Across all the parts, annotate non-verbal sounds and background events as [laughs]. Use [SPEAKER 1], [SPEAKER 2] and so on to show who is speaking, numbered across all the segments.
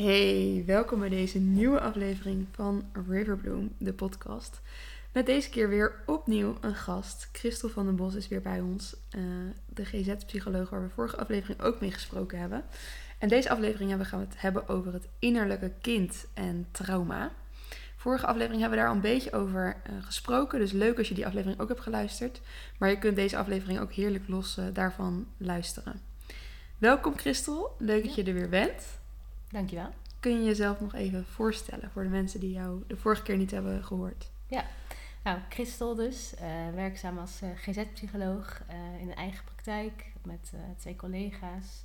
[SPEAKER 1] Hey, welkom bij deze nieuwe aflevering van Riverbloom, de podcast. Met deze keer weer opnieuw een gast. Christel van den Bos is weer bij ons, uh, de GZ-psycholoog waar we vorige aflevering ook mee gesproken hebben. En deze aflevering gaan we het hebben over het innerlijke kind en trauma. Vorige aflevering hebben we daar al een beetje over uh, gesproken, dus leuk als je die aflevering ook hebt geluisterd. Maar je kunt deze aflevering ook heerlijk los uh, daarvan luisteren. Welkom Christel, leuk dat je er weer bent.
[SPEAKER 2] Dankjewel.
[SPEAKER 1] Kun je jezelf nog even voorstellen voor de mensen die jou de vorige keer niet hebben gehoord?
[SPEAKER 2] Ja, nou, Christel dus, uh, werkzaam als uh, GZ-psycholoog uh, in een eigen praktijk met twee collega's.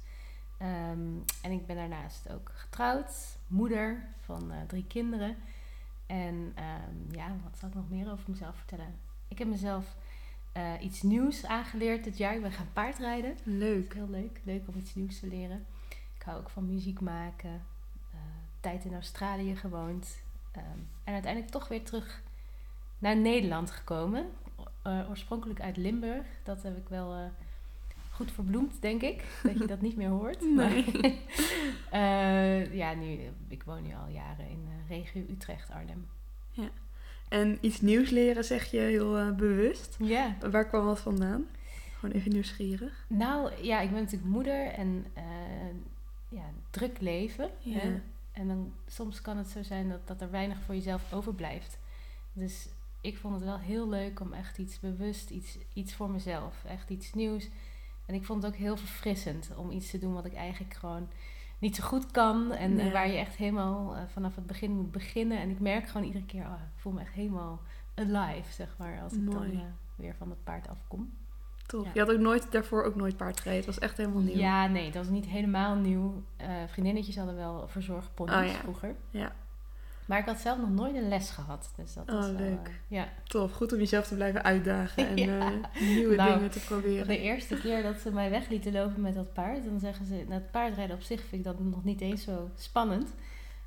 [SPEAKER 2] Um, en ik ben daarnaast ook getrouwd, moeder van drie kinderen. En um, ja, wat zal ik nog meer over mezelf vertellen? Ik heb mezelf iets nieuws aangeleerd dit jaar. Ik ben gaan paardrijden.
[SPEAKER 1] Leuk.
[SPEAKER 2] Heel leuk. Leuk om iets nieuws te leren. Ik hou ook van muziek maken. Uh, tijd in Australië gewoond. Um, en uiteindelijk toch weer terug naar Nederland gekomen. Uh, oorspronkelijk uit Limburg. Dat heb ik wel uh, goed verbloemd, denk ik. Dat je dat niet meer hoort. [laughs]
[SPEAKER 1] Nee.
[SPEAKER 2] Maar, [laughs] ja, nu, ik woon nu al jaren in regio Utrecht, Arnhem.
[SPEAKER 1] Ja. En iets nieuws leren zeg je heel bewust.
[SPEAKER 2] Ja.
[SPEAKER 1] Waar kwam dat vandaan? Gewoon even nieuwsgierig.
[SPEAKER 2] Nou, ja, ik ben natuurlijk moeder en ja, druk leven.
[SPEAKER 1] Ja.
[SPEAKER 2] En dan soms kan het zo zijn dat, dat er weinig voor jezelf overblijft. Dus ik vond het wel heel leuk om echt iets bewust, iets, iets voor mezelf, echt iets nieuws. En ik vond het ook heel verfrissend om iets te doen wat ik eigenlijk gewoon niet zo goed kan. En, waar je echt helemaal uh, vanaf het begin moet beginnen. En ik merk gewoon iedere keer, oh, ik voel me echt helemaal alive, zeg maar, als ik dan uh, weer van het paard afkom.
[SPEAKER 1] Tof.
[SPEAKER 2] Ja.
[SPEAKER 1] Je had ook nooit daarvoor ook nooit paard gereden. Het was echt helemaal nieuw.
[SPEAKER 2] Ja, nee, dat was niet helemaal nieuw. Uh, vriendinnetjes hadden wel verzorgponies
[SPEAKER 1] Oh, ja.
[SPEAKER 2] vroeger.
[SPEAKER 1] Ja.
[SPEAKER 2] Maar ik had zelf nog nooit een les gehad. Dus dat
[SPEAKER 1] Oh,
[SPEAKER 2] was
[SPEAKER 1] leuk.
[SPEAKER 2] eh, ja.
[SPEAKER 1] Tof. Goed om jezelf te blijven uitdagen [laughs] en
[SPEAKER 2] Ja.
[SPEAKER 1] eh, nieuwe
[SPEAKER 2] Nou,
[SPEAKER 1] dingen te proberen.
[SPEAKER 2] De eerste keer dat ze mij weg lieten lopen met dat paard, dan zeggen ze, het paardrijden op zich vind ik dat nog niet eens zo spannend.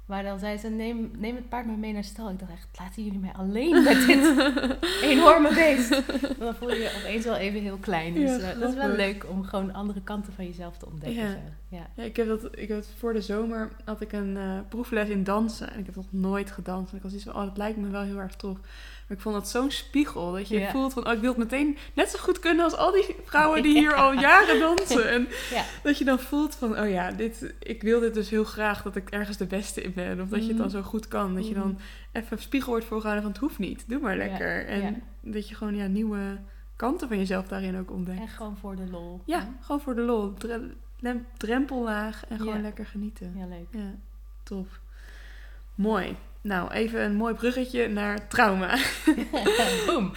[SPEAKER 2] Maar dan zei ze, neem, neem het paard maar mee naar stal. Ik dacht echt, laten jullie mij alleen met dit [laughs] enorme beest. Dan voel je je opeens wel even heel klein. Dus
[SPEAKER 1] Ja,
[SPEAKER 2] eh, dat is wel leuk om gewoon andere kanten van jezelf te ontdekken.
[SPEAKER 1] Ja.
[SPEAKER 2] zo. Ja.
[SPEAKER 1] Ja, ik heb dat, ik heb voor de zomer had ik een eh, proefles in dansen. En ik heb nog nooit gedanst. En ik was iets van, oh, dat lijkt me wel heel erg tof. Maar ik vond dat zo'n spiegel. Dat je
[SPEAKER 2] Ja.
[SPEAKER 1] voelt van, oh, ik wil het meteen net zo goed kunnen als al die vrouwen die [laughs] hier
[SPEAKER 2] Ja.
[SPEAKER 1] al jaren dansen. En [laughs]
[SPEAKER 2] Ja.
[SPEAKER 1] dat je dan voelt van, oh ja, dit, ik wil dit dus heel graag dat ik ergens de beste in ben. Of dat je het dan
[SPEAKER 2] Mhm.
[SPEAKER 1] zo goed kan. Dat je dan
[SPEAKER 2] Mhm.
[SPEAKER 1] even spiegel wordt voorgehouden van, het hoeft niet. Doe maar lekker. En dat je gewoon ja, nieuwe kanten van jezelf daarin ook ontdekt.
[SPEAKER 2] En gewoon voor de lol.
[SPEAKER 1] Ja, gewoon voor de lol. Drempellaag en gewoon lekker genieten.
[SPEAKER 2] Ja, leuk.
[SPEAKER 1] Ja, tof. Mooi. Nou, even een mooi bruggetje naar trauma. [laughs]
[SPEAKER 2] Boom.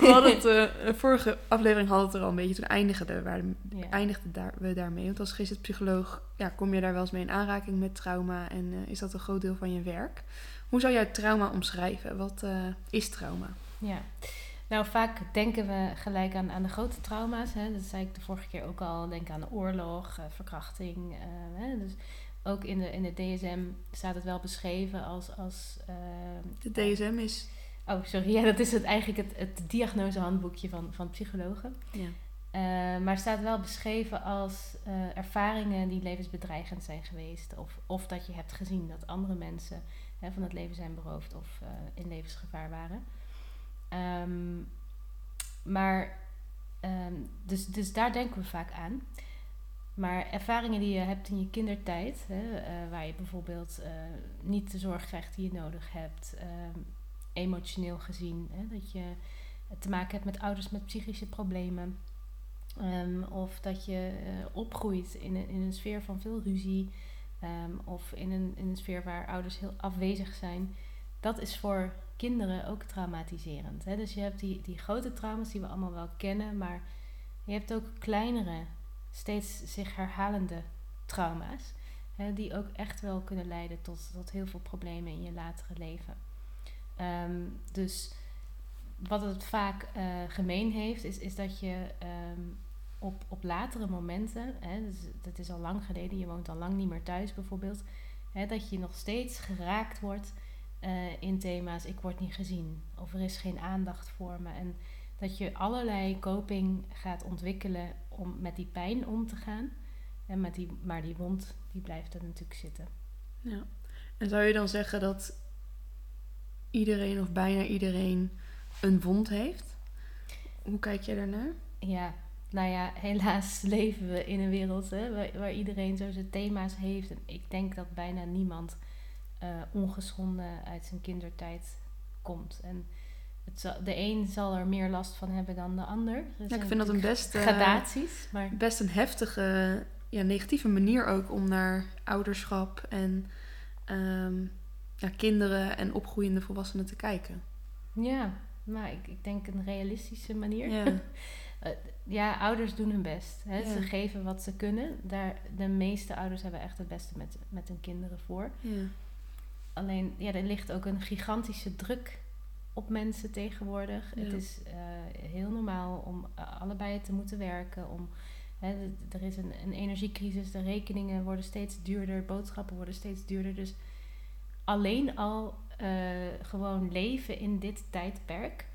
[SPEAKER 1] We hadden het, eh, vorige aflevering hadden we het er al een beetje, toen eindigden we, waar,
[SPEAKER 2] Ja.
[SPEAKER 1] eindigden daar, we daarmee. Want als GZ-psycholoog ja, kom je daar wel eens mee in aanraking met trauma en eh, is dat een groot deel van je werk. Hoe zou jij trauma omschrijven? Wat eh, is trauma?
[SPEAKER 2] Ja, nou vaak denken we gelijk aan, aan de grote trauma's. Hè? Dat zei ik de vorige keer ook al. Denk aan de oorlog, eh, verkrachting. eh, hè? Dus ook in de, in de DSM staat het wel beschreven als... als eh,
[SPEAKER 1] De DSM is...
[SPEAKER 2] Oh, sorry. Ja, dat is het, eigenlijk het, het diagnosehandboekje van, van psychologen.
[SPEAKER 1] Ja.
[SPEAKER 2] Eh, maar staat wel beschreven als eh, ervaringen die levensbedreigend zijn geweest. Of, of dat je hebt gezien dat andere mensen hè, van het leven zijn beroofd of eh, in levensgevaar waren. Ehm, maar, ehm, dus, dus daar denken we vaak aan. Maar ervaringen die je hebt in je kindertijd, hè, eh, waar je bijvoorbeeld eh, niet de zorg krijgt die je nodig hebt, ehm, emotioneel gezien, hè, dat je te maken hebt met ouders met psychische problemen. Ehm, of dat je eh, opgroeit in een, in een sfeer van veel ruzie. ehm, of in een, in een sfeer waar ouders heel afwezig zijn. Dat is voor kinderen ook traumatiserend. Hè? Dus je hebt die, die grote trauma's die we allemaal wel kennen. Maar je hebt ook kleinere, steeds zich herhalende trauma's. Hè, die ook echt wel kunnen leiden tot, tot heel veel problemen in je latere leven. Ehm, dus wat het vaak eh, gemeen heeft, is, is dat je ehm, op, op latere momenten, hè, dus dat is al lang geleden, je woont al lang niet meer thuis bijvoorbeeld, hè, dat je nog steeds geraakt wordt eh, in thema's ik word niet gezien of er is geen aandacht voor me. En dat je allerlei coping gaat ontwikkelen om met die pijn om te gaan. En met die, maar die wond die blijft er natuurlijk zitten.
[SPEAKER 1] Ja. En zou je dan zeggen dat iedereen of bijna iedereen een wond heeft? Hoe kijk jij daarnaar?
[SPEAKER 2] Ja, nou ja, helaas [laughs] leven we in een wereld hè, waar, waar iedereen zo zijn thema's heeft. En ik denk dat bijna niemand eh, ongeschonden uit zijn kindertijd komt. En het zal, de een zal er meer last van hebben dan de ander. Er
[SPEAKER 1] Ja, ik vind dat een best, eh,
[SPEAKER 2] gradaties, maar
[SPEAKER 1] best een heftige, ja, negatieve manier ook om naar ouderschap en ehm, kinderen en opgroeiende volwassenen te kijken.
[SPEAKER 2] ja, maar ik, ik denk een realistische manier.
[SPEAKER 1] Ja, [laughs]
[SPEAKER 2] Eh, ja, ouders doen hun best. Hè? Ze geven wat ze kunnen. Daar, de meeste ouders hebben echt het beste met, met hun kinderen voor.
[SPEAKER 1] ja,
[SPEAKER 2] Alleen, ja, er ligt ook een gigantische druk op mensen tegenwoordig.
[SPEAKER 1] Ja.
[SPEAKER 2] Het is eh, heel normaal om eh, allebei te moeten werken. Om, hè, er is een, een energiecrisis, de rekeningen worden steeds duurder, boodschappen worden steeds duurder. Dus alleen al eh, gewoon leven in dit tijdperk.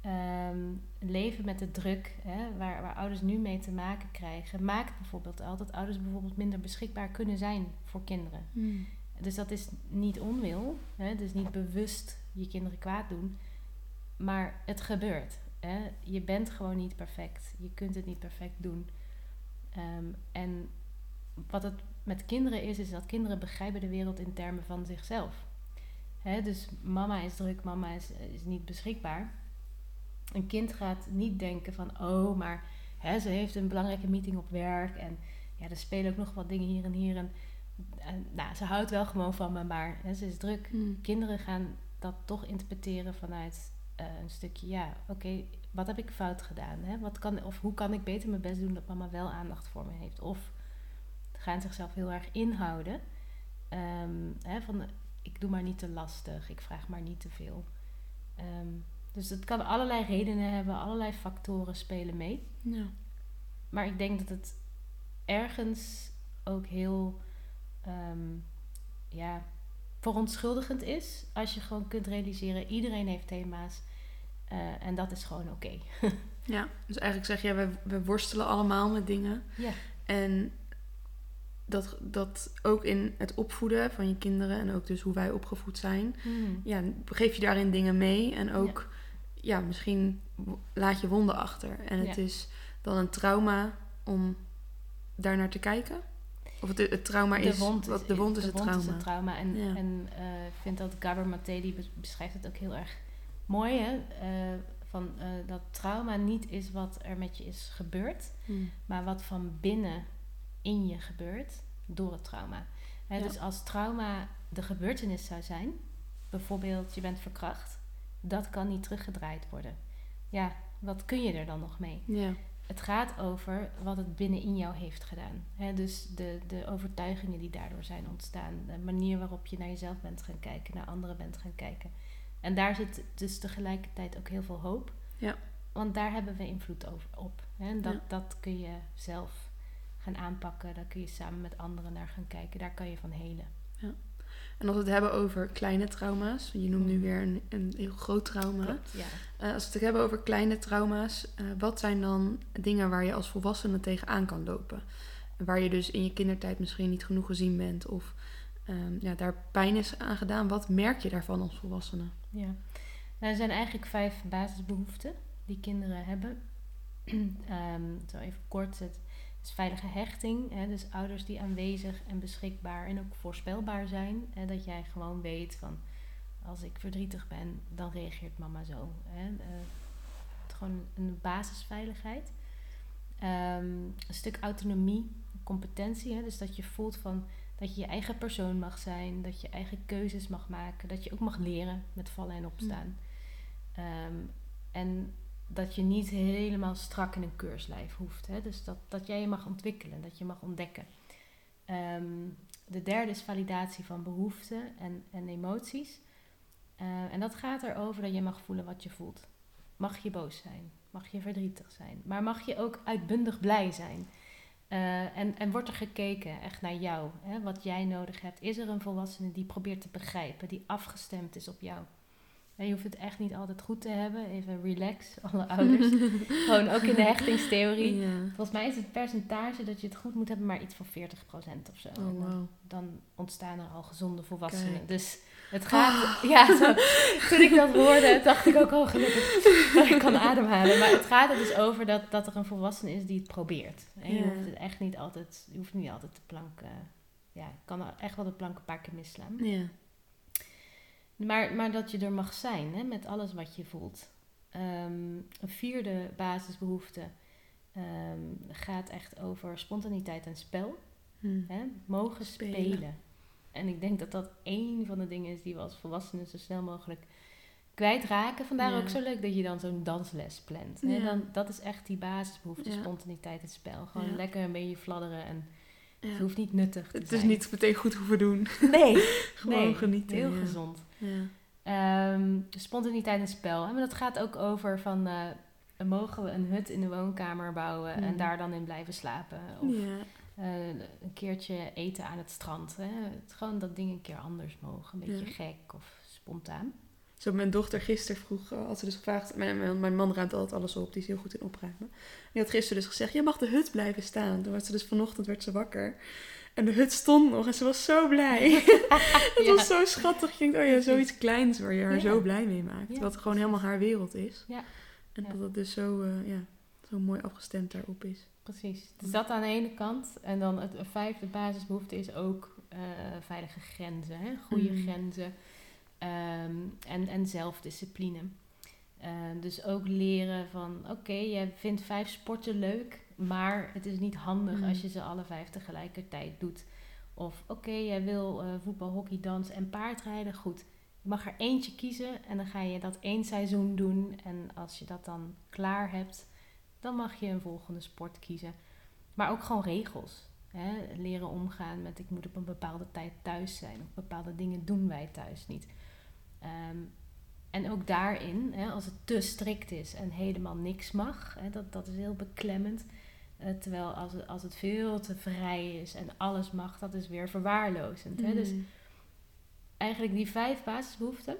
[SPEAKER 2] ehm, leven met de druk hè, waar, waar ouders nu mee te maken krijgen, maakt bijvoorbeeld al dat ouders bijvoorbeeld minder beschikbaar kunnen zijn voor kinderen.
[SPEAKER 1] Hmm.
[SPEAKER 2] Dus dat is niet onwil, hè? dus niet bewust je kinderen kwaad doen, maar het gebeurt. Hè? Je bent gewoon niet perfect, je kunt het niet perfect doen. Ehm, en wat het met kinderen is, is dat kinderen begrijpen de wereld in termen van zichzelf. Hè? Dus mama is druk, mama is, is niet beschikbaar. Een kind gaat niet denken van, oh, maar hè, ze heeft een belangrijke meeting op werk en ja, er spelen ook nog wat dingen hier en hier. En, en, nou, ze houdt wel gewoon van me, maar hè, ze is druk.
[SPEAKER 1] Hmm.
[SPEAKER 2] Kinderen gaan dat toch interpreteren vanuit eh, een stukje, ja, oké, wat heb ik fout gedaan? Hè? Wat kan, of hoe kan ik beter mijn best doen dat mama wel aandacht voor me heeft? Of gaan zichzelf heel erg inhouden. Ehm, hè, van, ik doe maar niet te lastig, ik vraag maar niet te veel. Ehm, dus het kan allerlei redenen hebben, allerlei factoren spelen mee.
[SPEAKER 1] Ja.
[SPEAKER 2] Maar ik denk dat het ergens ook heel ehm, ja, verontschuldigend is. Als je gewoon kunt realiseren, iedereen heeft thema's. eh, en dat is gewoon oké. [laughs]
[SPEAKER 1] ja, dus eigenlijk zeg je, we, we worstelen allemaal met dingen.
[SPEAKER 2] Ja.
[SPEAKER 1] En dat, dat ook in het opvoeden van je kinderen en ook dus hoe wij opgevoed zijn, ja, geef je daarin dingen mee. En ook, ja, misschien laat je wonden achter. En het
[SPEAKER 2] Ja.
[SPEAKER 1] is dan een trauma om daar naar te kijken. Of het, het trauma is, wat, de wond is het trauma.
[SPEAKER 2] is het trauma. En,
[SPEAKER 1] Ja.
[SPEAKER 2] en eh, ik vind dat Gabor Maté, die bes- beschrijft het ook heel erg mooi. Hè? Eh, van, eh, dat trauma niet is wat er met je is gebeurd.
[SPEAKER 1] Hmm.
[SPEAKER 2] maar wat van binnen in je gebeurt door het trauma. Hè,
[SPEAKER 1] Ja.
[SPEAKER 2] Dus als trauma de gebeurtenis zou zijn, bijvoorbeeld je bent verkracht, dat kan niet teruggedraaid worden. Ja, wat kun je er dan nog mee?
[SPEAKER 1] Ja,
[SPEAKER 2] Het gaat over wat het binnenin jou heeft gedaan. Hè, dus de, de overtuigingen die daardoor zijn ontstaan, de manier waarop je naar jezelf bent gaan kijken, naar anderen bent gaan kijken. En daar zit dus tegelijkertijd ook heel veel hoop.
[SPEAKER 1] Ja.
[SPEAKER 2] Want daar hebben we invloed over, op. Hè? En dat,
[SPEAKER 1] Ja.
[SPEAKER 2] dat kun je zelf gaan aanpakken. Daar kun je samen met anderen naar gaan kijken. Daar kan je van helen.
[SPEAKER 1] En als we het hebben over kleine trauma's, je noemt nu
[SPEAKER 2] Mhm.
[SPEAKER 1] weer een, een heel groot trauma.
[SPEAKER 2] Klopt, ja.
[SPEAKER 1] Eh, als we het hebben over kleine trauma's, eh, wat zijn dan dingen waar je als volwassene tegenaan kan lopen? Waar je dus in je kindertijd misschien niet genoeg gezien bent of ehm, ja, daar pijn is aan gedaan. Wat merk je daarvan als volwassene?
[SPEAKER 2] Ja. Nou, er zijn eigenlijk vijf basisbehoeften die kinderen hebben. [clears throat] Ehm, zo even kort. Het is veilige hechting. Hè, dus ouders die aanwezig en beschikbaar en ook voorspelbaar zijn. Hè, dat jij gewoon weet van als ik verdrietig ben, dan reageert mama zo. Hè. Eh, het gewoon een basisveiligheid. Ehm, een stuk autonomie, competentie. Hè, dus dat je voelt van dat je je eigen persoon mag zijn, dat je eigen keuzes mag maken, dat je ook mag leren met vallen en opstaan. Ehm, en dat je niet helemaal strak in een keurslijf hoeft. Hè? Dus dat, dat jij je mag ontwikkelen, dat je mag ontdekken. Ehm, de derde is validatie van behoeften en, en emoties. Eh, en dat gaat erover dat je mag voelen wat je voelt. Mag je boos zijn, mag je verdrietig zijn, maar mag je ook uitbundig blij zijn. Eh, en, en wordt er gekeken echt naar jou, hè, wat jij nodig hebt. Is er een volwassene die probeert te begrijpen, die afgestemd is op jou? En je hoeft het echt niet altijd goed te hebben. Even relax, alle ouders. [laughs] Gewoon ook in de hechtingstheorie.
[SPEAKER 1] Ja.
[SPEAKER 2] Volgens mij is het percentage dat je het goed moet hebben maar iets van 40% of zo.
[SPEAKER 1] Oh,
[SPEAKER 2] dan,
[SPEAKER 1] wow.
[SPEAKER 2] dan ontstaan er al gezonde volwassenen.
[SPEAKER 1] Kijk.
[SPEAKER 2] Dus het gaat... [laughs] Ja, zo, toen ik dat hoorde, dacht ik ook al gelukkig. ik kan ademhalen. Maar het gaat er dus over dat, dat er een volwassene is die het probeert. En je
[SPEAKER 1] Ja.
[SPEAKER 2] hoeft het echt niet altijd... Je hoeft niet altijd de plank... eh, ja, kan echt wel de plank een paar keer misslaan.
[SPEAKER 1] Ja.
[SPEAKER 2] Maar, maar dat je er mag zijn hè, met alles wat je voelt. Ehm, een vierde basisbehoefte ehm, gaat echt over spontaniteit en spel.
[SPEAKER 1] Hm.
[SPEAKER 2] Hè? Mogen
[SPEAKER 1] Spelen.
[SPEAKER 2] spelen. En ik denk dat dat één van de dingen is die we als volwassenen zo snel mogelijk kwijtraken. Vandaar
[SPEAKER 1] Ja.
[SPEAKER 2] ook zo leuk dat je dan zo'n dansles plant. Hè?
[SPEAKER 1] Ja.
[SPEAKER 2] Dan, dat is echt die basisbehoefte,
[SPEAKER 1] Ja.
[SPEAKER 2] spontaniteit en spel. Gewoon lekker een beetje fladderen en
[SPEAKER 1] Ja.
[SPEAKER 2] het hoeft niet nuttig te
[SPEAKER 1] Het
[SPEAKER 2] zijn.
[SPEAKER 1] is niet meteen goed hoeven doen.
[SPEAKER 2] Nee, [laughs]
[SPEAKER 1] Gewoon
[SPEAKER 2] nee,
[SPEAKER 1] genieten.
[SPEAKER 2] heel
[SPEAKER 1] ja.
[SPEAKER 2] gezond.
[SPEAKER 1] Ja.
[SPEAKER 2] Ehm, spontaniteit en spel. Maar dat gaat ook over van... eh, mogen we een hut in de woonkamer bouwen en
[SPEAKER 1] Mhm.
[SPEAKER 2] daar dan in blijven slapen? Of
[SPEAKER 1] Ja.
[SPEAKER 2] eh, een keertje eten aan het strand. Hè? Het, gewoon dat dingen een keer anders mogen. Een beetje gek of spontaan.
[SPEAKER 1] Zo, mijn dochter gisteren vroeg, eh, had ze dus gevraagd, mijn, man ruimt altijd alles op, die is heel goed in opruimen. Die had gisteren dus gezegd, je mag de hut blijven staan. Toen werd ze dus vanochtend werd ze wakker. En de hut stond nog en ze was zo blij. [laughs] Het
[SPEAKER 2] Ja.
[SPEAKER 1] was zo schattig. Je denkt, oh ja, zoiets kleins waar je haar
[SPEAKER 2] Ja.
[SPEAKER 1] zo blij mee maakt.
[SPEAKER 2] Ja,
[SPEAKER 1] wat gewoon helemaal haar wereld is.
[SPEAKER 2] Ja.
[SPEAKER 1] En dat het dus zo, eh, ja, zo mooi afgestemd daarop is.
[SPEAKER 2] Precies. Dus dat aan de ene kant. En dan het vijfde basisbehoefte is ook eh, veilige grenzen. Hè? Goede
[SPEAKER 1] Mhm.
[SPEAKER 2] grenzen. Ehm, en, en zelfdiscipline. Eh, dus ook leren van, oké, jij vindt vijf sporten leuk, maar het is niet handig
[SPEAKER 1] Mhm.
[SPEAKER 2] als je ze alle vijf tegelijkertijd doet. Of oké, jij wil eh, voetbal, hockey, dans en paardrijden, goed. Je mag er eentje kiezen en dan ga je dat één seizoen doen. En als je dat dan klaar hebt, dan mag je een volgende sport kiezen. Maar ook gewoon regels. Hè? Leren omgaan met ik moet op een bepaalde tijd thuis zijn. Of bepaalde dingen doen wij thuis niet. Ehm, en ook daarin, hè, als het te strikt is en helemaal niks mag, hè, dat, dat is heel beklemmend. Eh, terwijl als het, als het veel te vrij is en alles mag, dat is weer verwaarlozend. Hè? Dus
[SPEAKER 1] Mm.
[SPEAKER 2] eigenlijk die vijf basisbehoeften.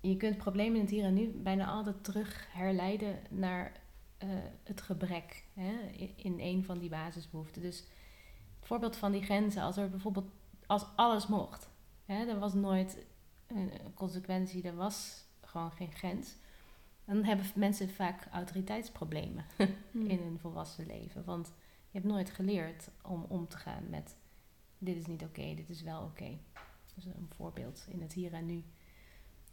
[SPEAKER 2] Je kunt problemen in het hier en nu bijna altijd terug herleiden naar eh, het gebrek hè, in, in een van die basisbehoeften. Dus het voorbeeld van die grenzen, als er bijvoorbeeld als alles mocht, hè, er was nooit een consequentie, er was gewoon geen grens. Dan hebben mensen vaak autoriteitsproblemen [laughs]
[SPEAKER 1] Mm.
[SPEAKER 2] in hun volwassen leven. Want je hebt nooit geleerd om om te gaan met dit is niet oké, dit is wel oké. Dus een voorbeeld in het hier en nu.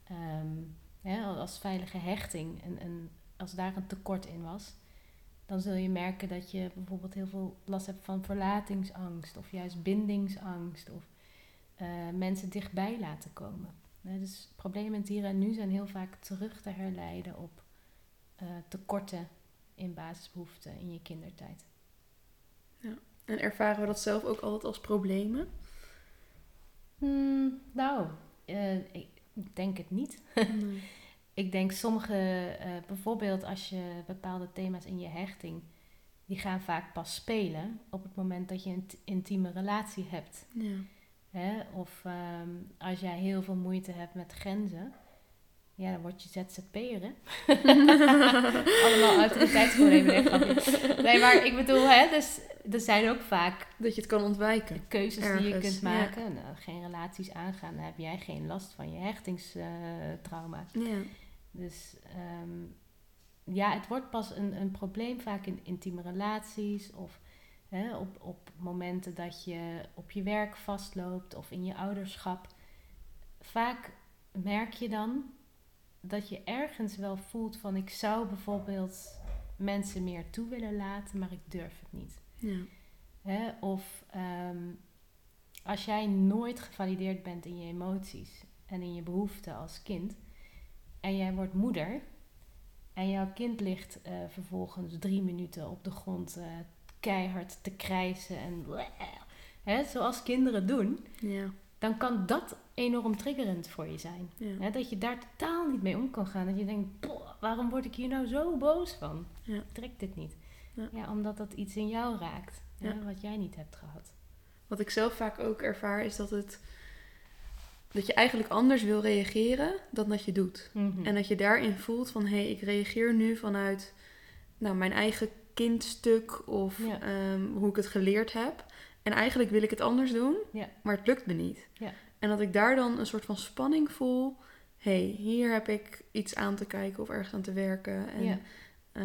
[SPEAKER 2] Ehm, hè, als veilige hechting en, en als daar een tekort in was, dan zul je merken dat je bijvoorbeeld heel veel last hebt van verlatingsangst of juist bindingsangst of eh, mensen dichtbij laten komen. Dus problemen in het hier en nu zijn heel vaak terug te herleiden op eh, tekorten in basisbehoeften in je kindertijd.
[SPEAKER 1] En ervaren we dat zelf ook altijd als problemen?
[SPEAKER 2] Hmm, nou, eh, ik denk het niet. [laughs]
[SPEAKER 1] Nee.
[SPEAKER 2] Ik denk sommige, eh, bijvoorbeeld als je bepaalde thema's in je hechting, die gaan vaak pas spelen op het moment dat je een intieme relatie hebt.
[SPEAKER 1] Ja.
[SPEAKER 2] Hè? Of ehm, als jij heel veel moeite hebt met grenzen, ja, dan word je ZZP'er, hè? [laughs] Allemaal autoriteitsproblemen. Nee, maar ik bedoel, hè, dus er zijn ook vaak
[SPEAKER 1] Dat je het kan ontwijken.
[SPEAKER 2] keuzes die je kunt
[SPEAKER 1] ja.
[SPEAKER 2] maken. Nou, geen relaties aangaan, dan heb jij geen last van je hechtingstrauma.
[SPEAKER 1] Ja.
[SPEAKER 2] Dus ehm, ja, het wordt pas een, een probleem vaak in intieme relaties of hè, op, op momenten dat je op je werk vastloopt of in je ouderschap. Vaak merk je dan dat je ergens wel voelt van ik zou bijvoorbeeld mensen meer toe willen laten, maar ik durf het niet.
[SPEAKER 1] Ja.
[SPEAKER 2] Hè? Of ehm, als jij nooit gevalideerd bent in je emoties en in je behoeften als kind, en jij wordt moeder, en jouw kind ligt eh, vervolgens drie minuten op de grond eh, keihard te krijsen en hè, zoals kinderen doen,
[SPEAKER 1] Ja.
[SPEAKER 2] dan kan dat enorm triggerend voor je zijn.
[SPEAKER 1] Ja.
[SPEAKER 2] Hè, dat je daar totaal niet mee om kan gaan. Dat je denkt, "Poh, waarom word ik hier nou zo boos van?
[SPEAKER 1] Ja.
[SPEAKER 2] Ik trek dit niet.
[SPEAKER 1] Ja.
[SPEAKER 2] Omdat dat iets in jou raakt, hè, wat jij niet hebt gehad.
[SPEAKER 1] Wat ik zelf vaak ook ervaar is dat het dat je eigenlijk anders wil reageren dan dat je doet.
[SPEAKER 2] Mhm.
[SPEAKER 1] En dat je daarin voelt van hé, hey, ik reageer nu vanuit nou, mijn eigen kindstuk of
[SPEAKER 2] Ja.
[SPEAKER 1] ehm, hoe ik het geleerd heb. En eigenlijk wil ik het anders doen,
[SPEAKER 2] Ja.
[SPEAKER 1] maar het lukt me niet.
[SPEAKER 2] Ja.
[SPEAKER 1] En dat ik daar dan een soort van spanning voel. Hé, hey, hier heb ik iets aan te kijken of ergens aan te werken. En
[SPEAKER 2] Ja.
[SPEAKER 1] ja.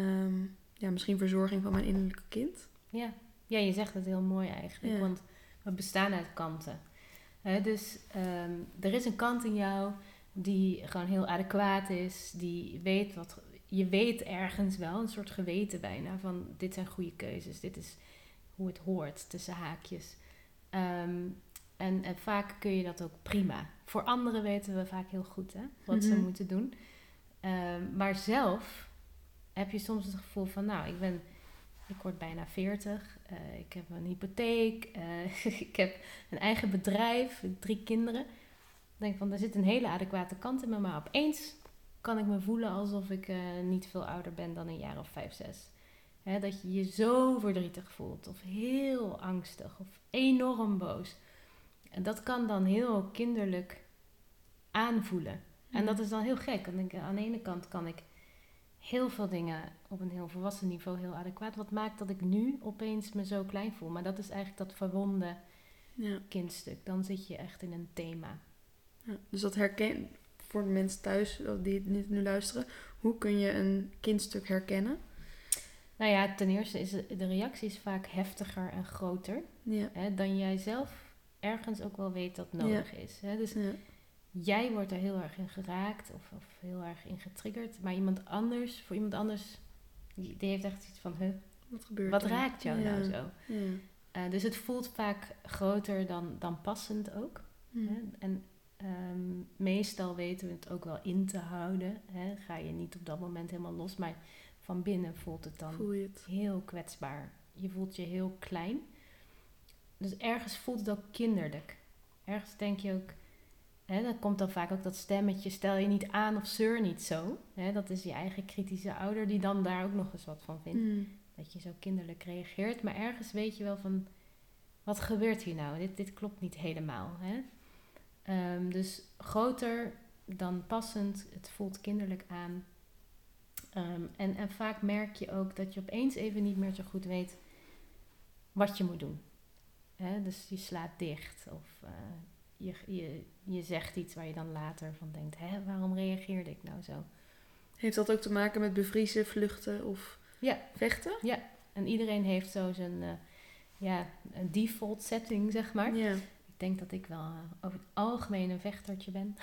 [SPEAKER 1] ja, misschien verzorging van mijn innerlijke kind.
[SPEAKER 2] Ja. ja, je zegt het heel mooi eigenlijk. Want we bestaan uit kanten. Hè, dus ehm, er is een kant in jou die gewoon heel adequaat is. Die weet wat... Je weet ergens wel, een soort geweten bijna, van dit zijn goede keuzes. Dit is hoe het hoort, tussen haakjes. Ehm, en, en vaak kun je dat ook prima. Voor anderen weten we vaak heel goed hè, wat ze
[SPEAKER 1] Mhm.
[SPEAKER 2] moeten doen. Ehm, maar zelf heb je soms het gevoel van, nou, ik ben, ik word bijna 40, eh, ik heb een hypotheek, eh, [laughs] ik heb een eigen bedrijf, drie kinderen. Ik denk van, er zit een hele adequate kant in me, maar opeens kan ik me voelen alsof ik eh, niet veel ouder ben dan een jaar of vijf, zes. Hè, dat je je zo verdrietig voelt, of heel angstig, of enorm boos. En dat kan dan heel kinderlijk aanvoelen. En dat is dan heel gek. Want ik, aan de ene kant kan ik heel veel dingen op een heel volwassen niveau heel adequaat. Wat maakt dat ik nu opeens me zo klein voel. Maar dat is eigenlijk dat verwonde
[SPEAKER 1] Ja.
[SPEAKER 2] kindstuk. Dan zit je echt in een thema.
[SPEAKER 1] Ja, dus dat herken voor de mensen thuis die het nu, nu luisteren. Hoe kun je een kindstuk herkennen?
[SPEAKER 2] Nou ja, ten eerste is de reactie is vaak heftiger en groter.
[SPEAKER 1] Ja.
[SPEAKER 2] Hè, dan jij zelf ergens ook wel weet dat nodig is. Hè? Dus
[SPEAKER 1] ja.
[SPEAKER 2] jij wordt er heel erg in geraakt of, of heel erg in getriggerd. Maar iemand anders, voor iemand anders, die, die heeft echt iets van, huh,
[SPEAKER 1] Wat gebeurt
[SPEAKER 2] wat
[SPEAKER 1] er?
[SPEAKER 2] raakt jou nou zo?
[SPEAKER 1] Ja.
[SPEAKER 2] Eh, dus het voelt vaak groter dan, dan passend ook.
[SPEAKER 1] Hm.
[SPEAKER 2] Hè? En ehm, meestal weten we het ook wel in te houden. Hè? Ga je niet op dat moment helemaal los, maar van binnen voelt het dan
[SPEAKER 1] Voel je het?
[SPEAKER 2] heel kwetsbaar. Je voelt je heel klein. Dus ergens voelt het ook kinderlijk. Ergens denk je ook, hè, dan komt dan vaak ook dat stemmetje, stel je niet aan of zeur niet zo. Hè, dat is je eigen kritische ouder die dan daar ook nog eens wat van vindt.
[SPEAKER 1] Hm.
[SPEAKER 2] Dat je zo kinderlijk reageert. Maar ergens weet je wel van, wat gebeurt hier nou? Dit, dit klopt niet helemaal. Hè? Ehm, dus groter dan passend, het voelt kinderlijk aan. Ehm, en, en vaak merk je ook dat je opeens even niet meer zo goed weet wat je moet doen. Hè? Dus je slaat dicht of eh, je, je, je zegt iets waar je dan later van denkt, Hè, waarom reageerde ik nou zo?
[SPEAKER 1] Heeft dat ook te maken met bevriezen, vluchten of
[SPEAKER 2] Ja.
[SPEAKER 1] vechten?
[SPEAKER 2] En iedereen heeft zo zijn eh, ja, een default setting, zeg maar.
[SPEAKER 1] Ja.
[SPEAKER 2] Denk dat ik wel eh, over het algemeen een vechtertje ben.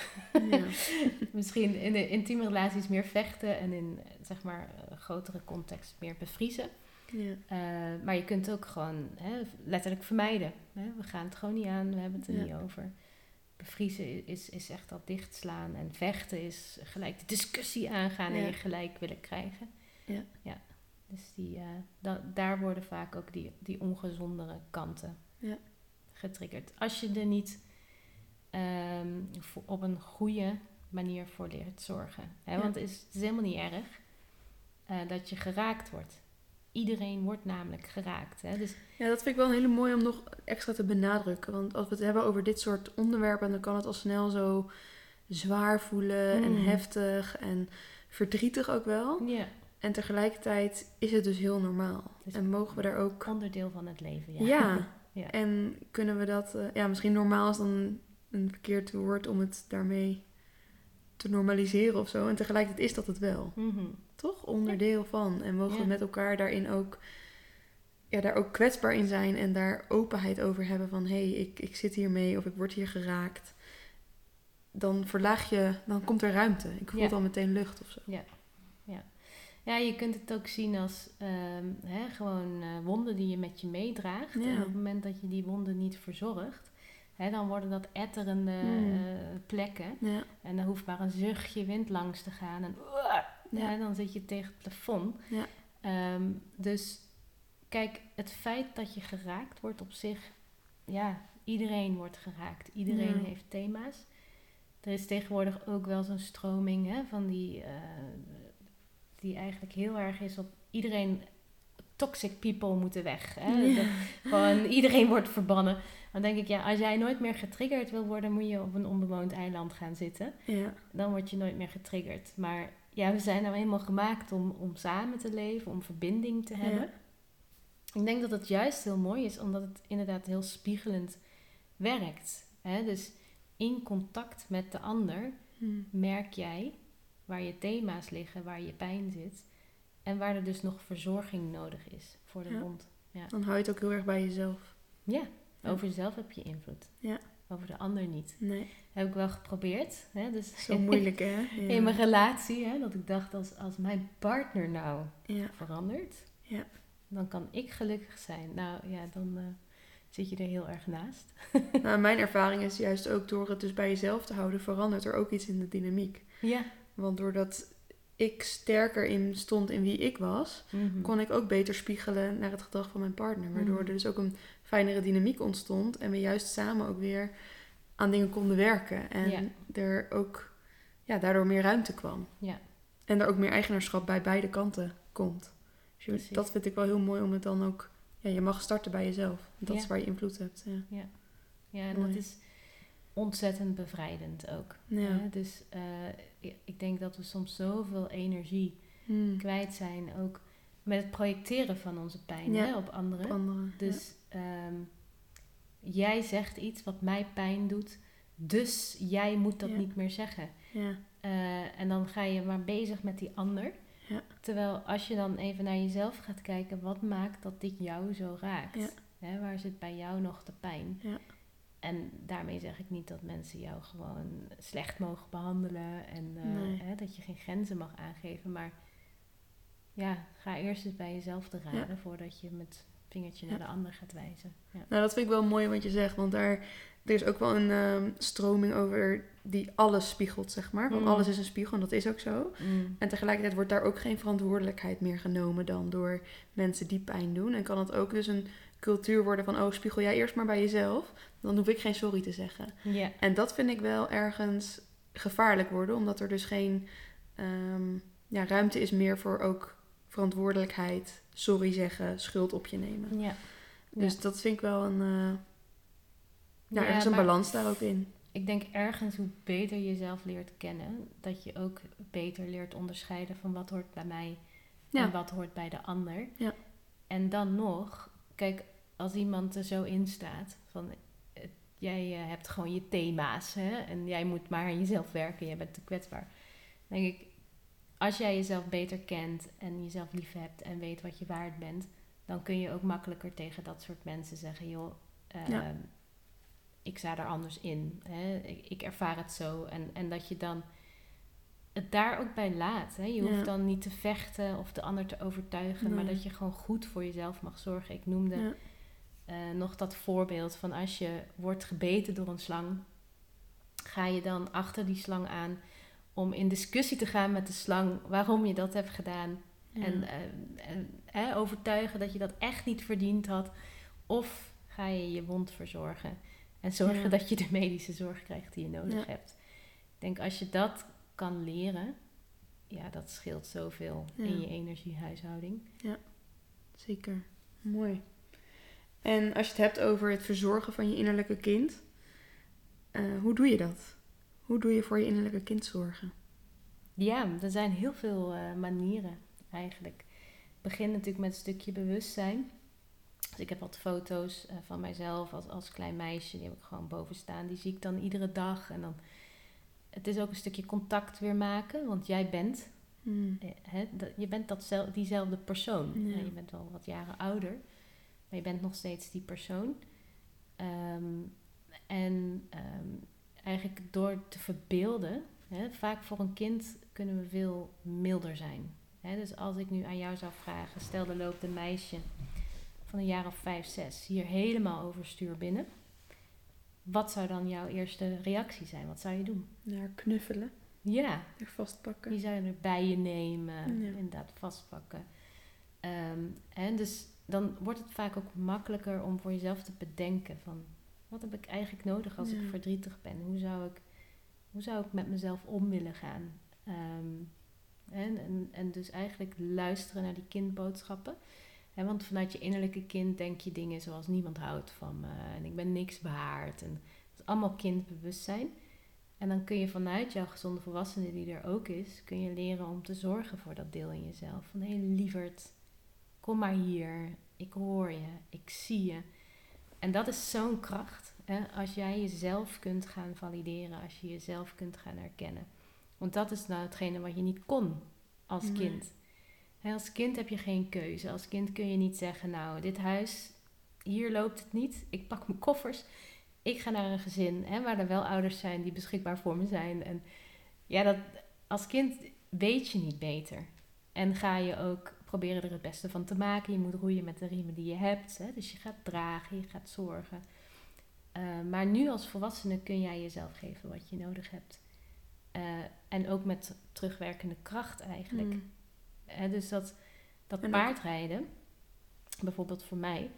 [SPEAKER 1] ja. [laughs]
[SPEAKER 2] Misschien in de intieme relaties meer vechten en in eh, zeg maar eh, grotere context meer bevriezen.
[SPEAKER 1] ja.
[SPEAKER 2] Maar je kunt ook gewoon hè, letterlijk vermijden. Hè? We gaan het gewoon niet aan, we hebben het er
[SPEAKER 1] Ja.
[SPEAKER 2] niet over. Bevriezen is, is echt dat dichtslaan en vechten is gelijk de discussie aangaan en je gelijk willen krijgen.
[SPEAKER 1] Ja.
[SPEAKER 2] ja. Dus die, da- daar worden vaak ook die, die ongezondere kanten
[SPEAKER 1] Ja.
[SPEAKER 2] Getriggerd. Als je er niet ehm, op een goede manier voor leert zorgen. Hè?
[SPEAKER 1] Ja.
[SPEAKER 2] Want het is, het is helemaal niet erg eh, dat je geraakt wordt. Iedereen wordt namelijk geraakt. Hè? Dus
[SPEAKER 1] Ja, dat vind ik wel een hele mooie om nog extra te benadrukken. Want als we het hebben over dit soort onderwerpen, dan kan het al snel zo zwaar voelen en
[SPEAKER 2] Mm.
[SPEAKER 1] heftig en verdrietig ook wel.
[SPEAKER 2] ja,
[SPEAKER 1] En tegelijkertijd is het dus heel normaal.
[SPEAKER 2] Dus-
[SPEAKER 1] En mogen we daar ook.
[SPEAKER 2] onderdeel van het leven. Ja.
[SPEAKER 1] Ja. [laughs]
[SPEAKER 2] Ja.
[SPEAKER 1] En kunnen we dat. eh, ja, misschien normaal is dan een verkeerd woord om het daarmee te normaliseren of zo. En tegelijkertijd is dat het wel.
[SPEAKER 2] Mhm.
[SPEAKER 1] Toch? Onderdeel van. En mogen
[SPEAKER 2] Ja.
[SPEAKER 1] we met elkaar daarin ook. Ja, daar ook kwetsbaar in zijn en daar openheid over hebben van hé, hey, ik, ik zit hiermee of ik word hier geraakt. Dan verlaag je, dan komt er ruimte. Ik voel dan meteen lucht of zo.
[SPEAKER 2] Ja, je kunt het ook zien als ehm, hè, gewoon eh, wonden die je met je meedraagt.
[SPEAKER 1] Ja.
[SPEAKER 2] En op het moment dat je die wonden niet verzorgt, hè, dan worden dat etterende
[SPEAKER 1] Hmm.
[SPEAKER 2] eh, plekken.
[SPEAKER 1] Ja,
[SPEAKER 2] En dan hoeft maar een zuchtje wind langs te gaan en
[SPEAKER 1] Ja.
[SPEAKER 2] ja, dan zit je tegen het plafond.
[SPEAKER 1] Ja.
[SPEAKER 2] Ehm, dus kijk, het feit dat je geraakt wordt op zich, ja, iedereen wordt geraakt. Iedereen
[SPEAKER 1] Ja.
[SPEAKER 2] heeft thema's. Er is tegenwoordig ook wel zo'n stroming hè, van die, eh, die eigenlijk heel erg is op iedereen toxic people moeten weg. Hè?
[SPEAKER 1] Ja.
[SPEAKER 2] Dat gewoon iedereen wordt verbannen. Dan denk ik, ja, als jij nooit meer getriggerd wil worden, moet je op een onbewoond eiland gaan zitten.
[SPEAKER 1] Ja.
[SPEAKER 2] Dan word je nooit meer getriggerd. Maar ja, we zijn nou eenmaal gemaakt om, om samen te leven, om verbinding te hebben.
[SPEAKER 1] Ja.
[SPEAKER 2] Ik denk dat het juist heel mooi is, omdat het inderdaad heel spiegelend werkt. Hè? Dus in contact met de ander
[SPEAKER 1] Hm.
[SPEAKER 2] merk jij waar je thema's liggen, waar je pijn zit. En waar er dus nog verzorging nodig is voor de
[SPEAKER 1] Ja.
[SPEAKER 2] wond.
[SPEAKER 1] Dan hou je het ook heel erg bij jezelf.
[SPEAKER 2] Ja,
[SPEAKER 1] Ja.
[SPEAKER 2] over jezelf heb je invloed.
[SPEAKER 1] Ja.
[SPEAKER 2] Over de ander niet.
[SPEAKER 1] Nee,
[SPEAKER 2] Heb ik wel geprobeerd. Hè? Dus
[SPEAKER 1] zo moeilijk hè? [laughs] Ja.
[SPEAKER 2] in mijn relatie, hè? dat ik dacht als, als mijn partner nou
[SPEAKER 1] Ja.
[SPEAKER 2] verandert,
[SPEAKER 1] Ja.
[SPEAKER 2] dan kan ik gelukkig zijn. Nou ja, dan eh, zit je er heel erg naast.
[SPEAKER 1] Nou, mijn ervaring is juist ook door het dus bij jezelf te houden, verandert er ook iets in de dynamiek.
[SPEAKER 2] Ja.
[SPEAKER 1] Want doordat ik sterker in stond in wie ik was,
[SPEAKER 2] Mhm.
[SPEAKER 1] kon ik ook beter spiegelen naar het gedrag van mijn partner. Waardoor
[SPEAKER 2] Mhm.
[SPEAKER 1] er dus ook een fijnere dynamiek ontstond en we juist samen ook weer aan dingen konden werken. En
[SPEAKER 2] Ja.
[SPEAKER 1] er ook ja, daardoor meer ruimte kwam.
[SPEAKER 2] Ja.
[SPEAKER 1] En er ook meer eigenaarschap bij beide kanten komt. Dus
[SPEAKER 2] Precies.
[SPEAKER 1] dat vind ik wel heel mooi om het dan ook... Ja, je mag starten bij jezelf. Dat
[SPEAKER 2] Ja.
[SPEAKER 1] is waar je invloed hebt. Ja.
[SPEAKER 2] Ja, en
[SPEAKER 1] Mooi.
[SPEAKER 2] dat is ontzettend bevrijdend ook.
[SPEAKER 1] Ja.
[SPEAKER 2] Hè? Dus eh, ik- denk dat we soms zoveel energie
[SPEAKER 1] Hmm.
[SPEAKER 2] kwijt zijn, ook met het projecteren van onze pijn
[SPEAKER 1] Ja.
[SPEAKER 2] hè, op anderen.
[SPEAKER 1] Op anderen.
[SPEAKER 2] Dus ehm, jij zegt iets wat mij pijn doet, dus jij moet dat niet meer zeggen. Eh, en dan ga je maar bezig met die ander.
[SPEAKER 1] Ja.
[SPEAKER 2] Terwijl als je dan even naar jezelf gaat kijken, wat maakt dat dit jou zo raakt? Hè, waar zit bij jou nog de pijn?
[SPEAKER 1] Ja.
[SPEAKER 2] En daarmee zeg ik niet dat mensen jou gewoon slecht mogen behandelen en eh,
[SPEAKER 1] Nee.
[SPEAKER 2] hè, dat je geen grenzen mag aangeven. Maar ja, ga eerst eens bij jezelf te raden voordat je met vingertje naar de ander gaat wijzen. Ja.
[SPEAKER 1] Nou, dat vind ik wel mooi wat je zegt. Want daar er is ook wel een ehm, stroming over die alles spiegelt, zeg maar. Want
[SPEAKER 2] Mm.
[SPEAKER 1] alles is een spiegel en dat is ook zo.
[SPEAKER 2] Mm.
[SPEAKER 1] En tegelijkertijd wordt daar ook geen verantwoordelijkheid meer genomen dan door mensen die pijn doen. En kan het ook dus een cultuur worden van, oh, spiegel jij eerst maar bij jezelf. Dan hoef ik geen sorry te zeggen. En dat vind ik wel ergens gevaarlijk worden, omdat er dus geen ehm, ja, ruimte is meer voor ook verantwoordelijkheid, sorry zeggen, schuld op je nemen. Dus dat vind ik wel een, eh ja,
[SPEAKER 2] Ja,
[SPEAKER 1] er is een balans daar ook in.
[SPEAKER 2] Ik denk ergens hoe beter je jezelf leert kennen, dat je ook beter leert onderscheiden van wat hoort bij mij
[SPEAKER 1] Ja.
[SPEAKER 2] en wat hoort bij de ander.
[SPEAKER 1] Ja.
[SPEAKER 2] En dan nog, kijk, als iemand er zo in staat van eh, jij eh, hebt gewoon je thema's hè, en jij moet maar aan jezelf werken, jij bent te kwetsbaar. Dan denk ik, als jij jezelf beter kent en jezelf lief hebt en weet wat je waard bent, dan kun je ook makkelijker tegen dat soort mensen zeggen, joh, eh,
[SPEAKER 1] Ja.
[SPEAKER 2] ik sta er anders in. Hè? Ik, ik ervaar het zo. En, en dat je dan het daar ook bij laat. Hè? Je hoeft
[SPEAKER 1] Ja.
[SPEAKER 2] dan niet te vechten of de ander te overtuigen, maar dat je gewoon goed voor jezelf mag zorgen. Ik noemde
[SPEAKER 1] Ja.
[SPEAKER 2] Eh, nog dat voorbeeld van als je wordt gebeten door een slang, ga je dan achter die slang aan om in discussie te gaan met de slang waarom je dat hebt gedaan.
[SPEAKER 1] Ja.
[SPEAKER 2] En, eh, en, eh, overtuigen dat je dat echt niet verdiend had. Of ga je je wond verzorgen en zorgen
[SPEAKER 1] Ja.
[SPEAKER 2] dat je de medische zorg krijgt die je nodig
[SPEAKER 1] Ja.
[SPEAKER 2] hebt. Ik denk als je dat kan leren, ja, dat scheelt zoveel
[SPEAKER 1] Ja.
[SPEAKER 2] in je energiehuishouding.
[SPEAKER 1] Zeker. Mooi. En als je het hebt over het verzorgen van je innerlijke kind, eh, hoe doe je dat? Hoe doe je voor je innerlijke kind zorgen?
[SPEAKER 2] Ja, er zijn heel veel eh, manieren eigenlijk. Ik begin natuurlijk met een stukje bewustzijn. Dus ik heb wat foto's eh, van mijzelf als, als klein meisje, die heb ik gewoon boven staan. Die zie ik dan iedere dag. En dan, het is ook een stukje contact weer maken, want jij bent,
[SPEAKER 1] Hmm.
[SPEAKER 2] hè, dat, je bent datzel- diezelfde persoon.
[SPEAKER 1] Ja.
[SPEAKER 2] Je bent wel wat jaren ouder, maar je bent nog steeds die persoon. Ehm, en ehm, eigenlijk door te verbeelden, hè, vaak voor een kind kunnen we veel milder zijn. Hè, dus als ik nu aan jou zou vragen, stel er loopt een meisje van een jaar of vijf, zes hier helemaal overstuur binnen. Wat zou dan jouw eerste reactie zijn? Wat zou je doen?
[SPEAKER 1] Naar knuffelen,
[SPEAKER 2] Ja,
[SPEAKER 1] er vastpakken.
[SPEAKER 2] die zou je er bij je nemen,
[SPEAKER 1] Ja.
[SPEAKER 2] inderdaad vastpakken. Ehm, en dus dan wordt het vaak ook makkelijker om voor jezelf te bedenken van... wat heb ik eigenlijk nodig als
[SPEAKER 1] Ja.
[SPEAKER 2] ik verdrietig ben? Hoe zou ik, hoe zou ik met mezelf om willen gaan? Ehm, en, en, en dus eigenlijk luisteren naar die kindboodschappen. Want vanuit je innerlijke kind denk je dingen zoals niemand houdt van me en ik ben niks waard. En dat is allemaal kindbewustzijn. En dan kun je vanuit jouw gezonde volwassene die er ook is, kun je leren om te zorgen voor dat deel in jezelf. Van hé hey, lieverd, kom maar hier, ik hoor je, ik zie je. En dat is zo'n kracht. Hè? Als jij jezelf kunt gaan valideren, als je jezelf kunt gaan herkennen. Want dat is nou hetgene wat je niet kon als kind. Hè, als kind heb je geen keuze. Als kind kun je niet zeggen, nou, dit huis, hier loopt het niet. Ik pak mijn koffers. Ik ga naar een gezin hè, waar er wel ouders zijn die beschikbaar voor me zijn. En ja, dat, als kind weet je niet beter. En ga je ook proberen er het beste van te maken. Je moet roeien met de riemen die je hebt. Hè? Dus je gaat dragen, je gaat zorgen. Uh, maar nu als volwassene kun jij jezelf geven wat je nodig hebt. Uh, en ook met terugwerkende kracht eigenlijk. Mm. Uh, dus dat, dat paardrijden, bijvoorbeeld voor mij,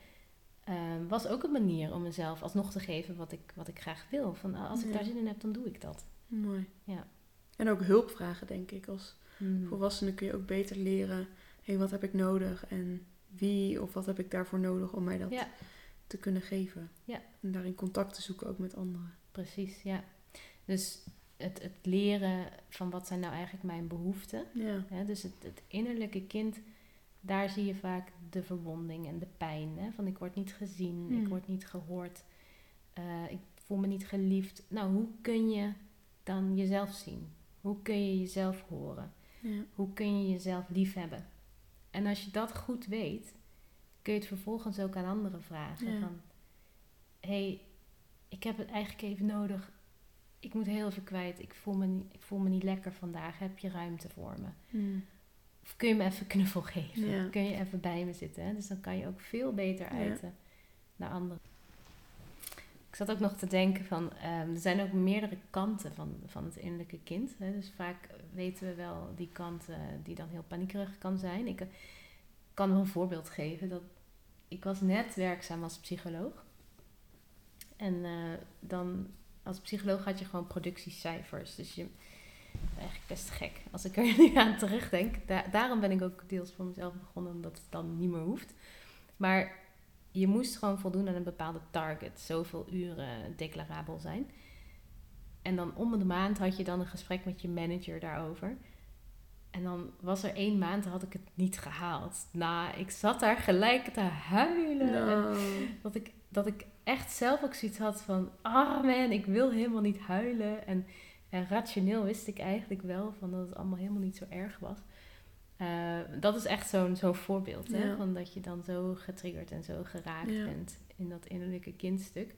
[SPEAKER 2] ehm, was ook een manier om mezelf alsnog te geven wat ik, wat ik graag wil. Van als ik daar zin in heb, dan doe ik dat.
[SPEAKER 1] Mooi.
[SPEAKER 2] Ja.
[SPEAKER 1] En ook hulp vragen, denk ik. Als mm. volwassene kun je ook beter leren hey, wat heb ik nodig en wie of wat heb ik daarvoor nodig om mij dat te kunnen geven.
[SPEAKER 2] Ja.
[SPEAKER 1] En daarin contact te zoeken ook met anderen.
[SPEAKER 2] Precies, ja. Dus het, het leren van wat zijn nou eigenlijk mijn behoeften.
[SPEAKER 1] Ja.
[SPEAKER 2] dus het, het innerlijke kind, daar zie je vaak de verwonding en de pijn. Hè? Van ik word niet gezien, ik hmm. word niet gehoord, uh, ik voel me niet geliefd. Nou, hoe kun je dan jezelf zien? Hoe kun je jezelf horen?
[SPEAKER 1] Ja.
[SPEAKER 2] Hoe kun je jezelf liefhebben? En als je dat goed weet, kun je het vervolgens ook aan anderen vragen. Van, hey, ik heb het eigenlijk even nodig. Ik moet heel even kwijt. Ik voel me, niet, ik voel me niet lekker vandaag. Heb je ruimte voor me?
[SPEAKER 1] Hmm.
[SPEAKER 2] Of kun je me even [laughs] knuffel geven? Kun je even bij me zitten? Hè? Dus dan kan je ook veel beter uiten naar anderen. Ik zat ook nog te denken van, ehm, er zijn ook meerdere kanten van, van het innerlijke kind. Hè? Dus vaak weten we wel die kant die dan heel paniekerig kan zijn. Ik kan wel een voorbeeld geven. Dat ik was net werkzaam als psycholoog. En uh, dan als psycholoog had je gewoon productiecijfers. Dus je, eigenlijk best gek als ik er [laughs] nu aan terugdenk. daarom ben ik ook deels voor mezelf begonnen, omdat het dan niet meer hoeft. Maar je moest gewoon voldoen aan een bepaalde target. Zoveel uren declarabel zijn. En dan om de maand had je dan een gesprek met je manager daarover. En dan was er één maand, had ik het niet gehaald. Nou, ik zat daar gelijk te huilen.
[SPEAKER 1] No.
[SPEAKER 2] dat, ik, dat ik echt zelf ook zoiets had van... Ah oh man, ik wil helemaal niet huilen. En, en rationeel wist ik eigenlijk wel van dat het allemaal helemaal niet zo erg was. Uh, dat is echt zo'n zo'n voorbeeld. Hè? Van dat je dan zo getriggerd en zo geraakt bent in dat innerlijke kindstuk.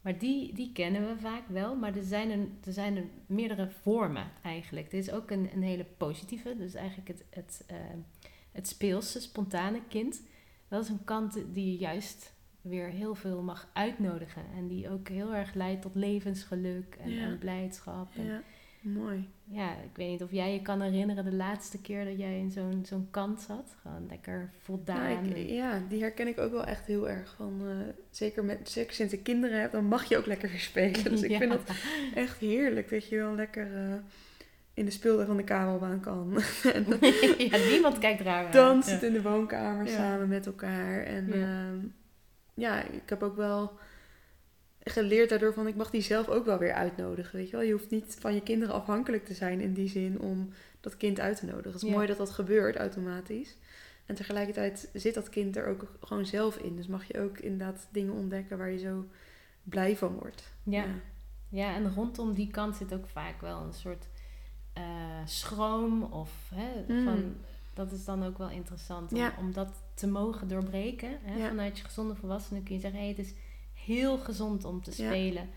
[SPEAKER 2] Maar die, die kennen we vaak wel, maar er zijn er, er zijn er meerdere vormen eigenlijk. Dit is ook een, een hele positieve, dus eigenlijk het, het, uh, het speelse, spontane kind. Dat is een kant die je juist weer heel veel mag uitnodigen. En die ook heel erg leidt tot levensgeluk en, en blijdschap. En,
[SPEAKER 1] ja. Mooi.
[SPEAKER 2] Ja, ik weet niet of jij je kan herinneren de laatste keer dat jij in zo'n zo'n kant zat. Gewoon lekker voldaan.
[SPEAKER 1] Nou, ja, die herken ik ook wel echt heel erg. Van, uh, zeker, met, zeker sinds ik kinderen heb, dan mag je ook lekker weer spelen. Dus ik [laughs] vind het echt heerlijk dat je wel lekker uh, in de speeltuin van de kabelbaan kan. [laughs] [laughs]
[SPEAKER 2] ja, niemand kijkt raar
[SPEAKER 1] Danst het in de woonkamer samen met elkaar. En ja. Uh, ja, ik heb ook wel geleerd daardoor van ik mag die zelf ook wel weer uitnodigen. Weet je wel, je hoeft niet van je kinderen afhankelijk te zijn in die zin om dat kind uit te nodigen. Het is mooi dat dat gebeurt automatisch. En tegelijkertijd zit dat kind er ook gewoon zelf in. Dus mag je ook inderdaad dingen ontdekken waar je zo blij van wordt.
[SPEAKER 2] Ja, ja. en rondom die kant zit ook vaak wel een soort uh, schroom of hè, mm. van dat is dan ook wel interessant om, om dat te mogen doorbreken. Hè? Vanuit je gezonde volwassenen kun je zeggen: hey, het is heel gezond om te spelen.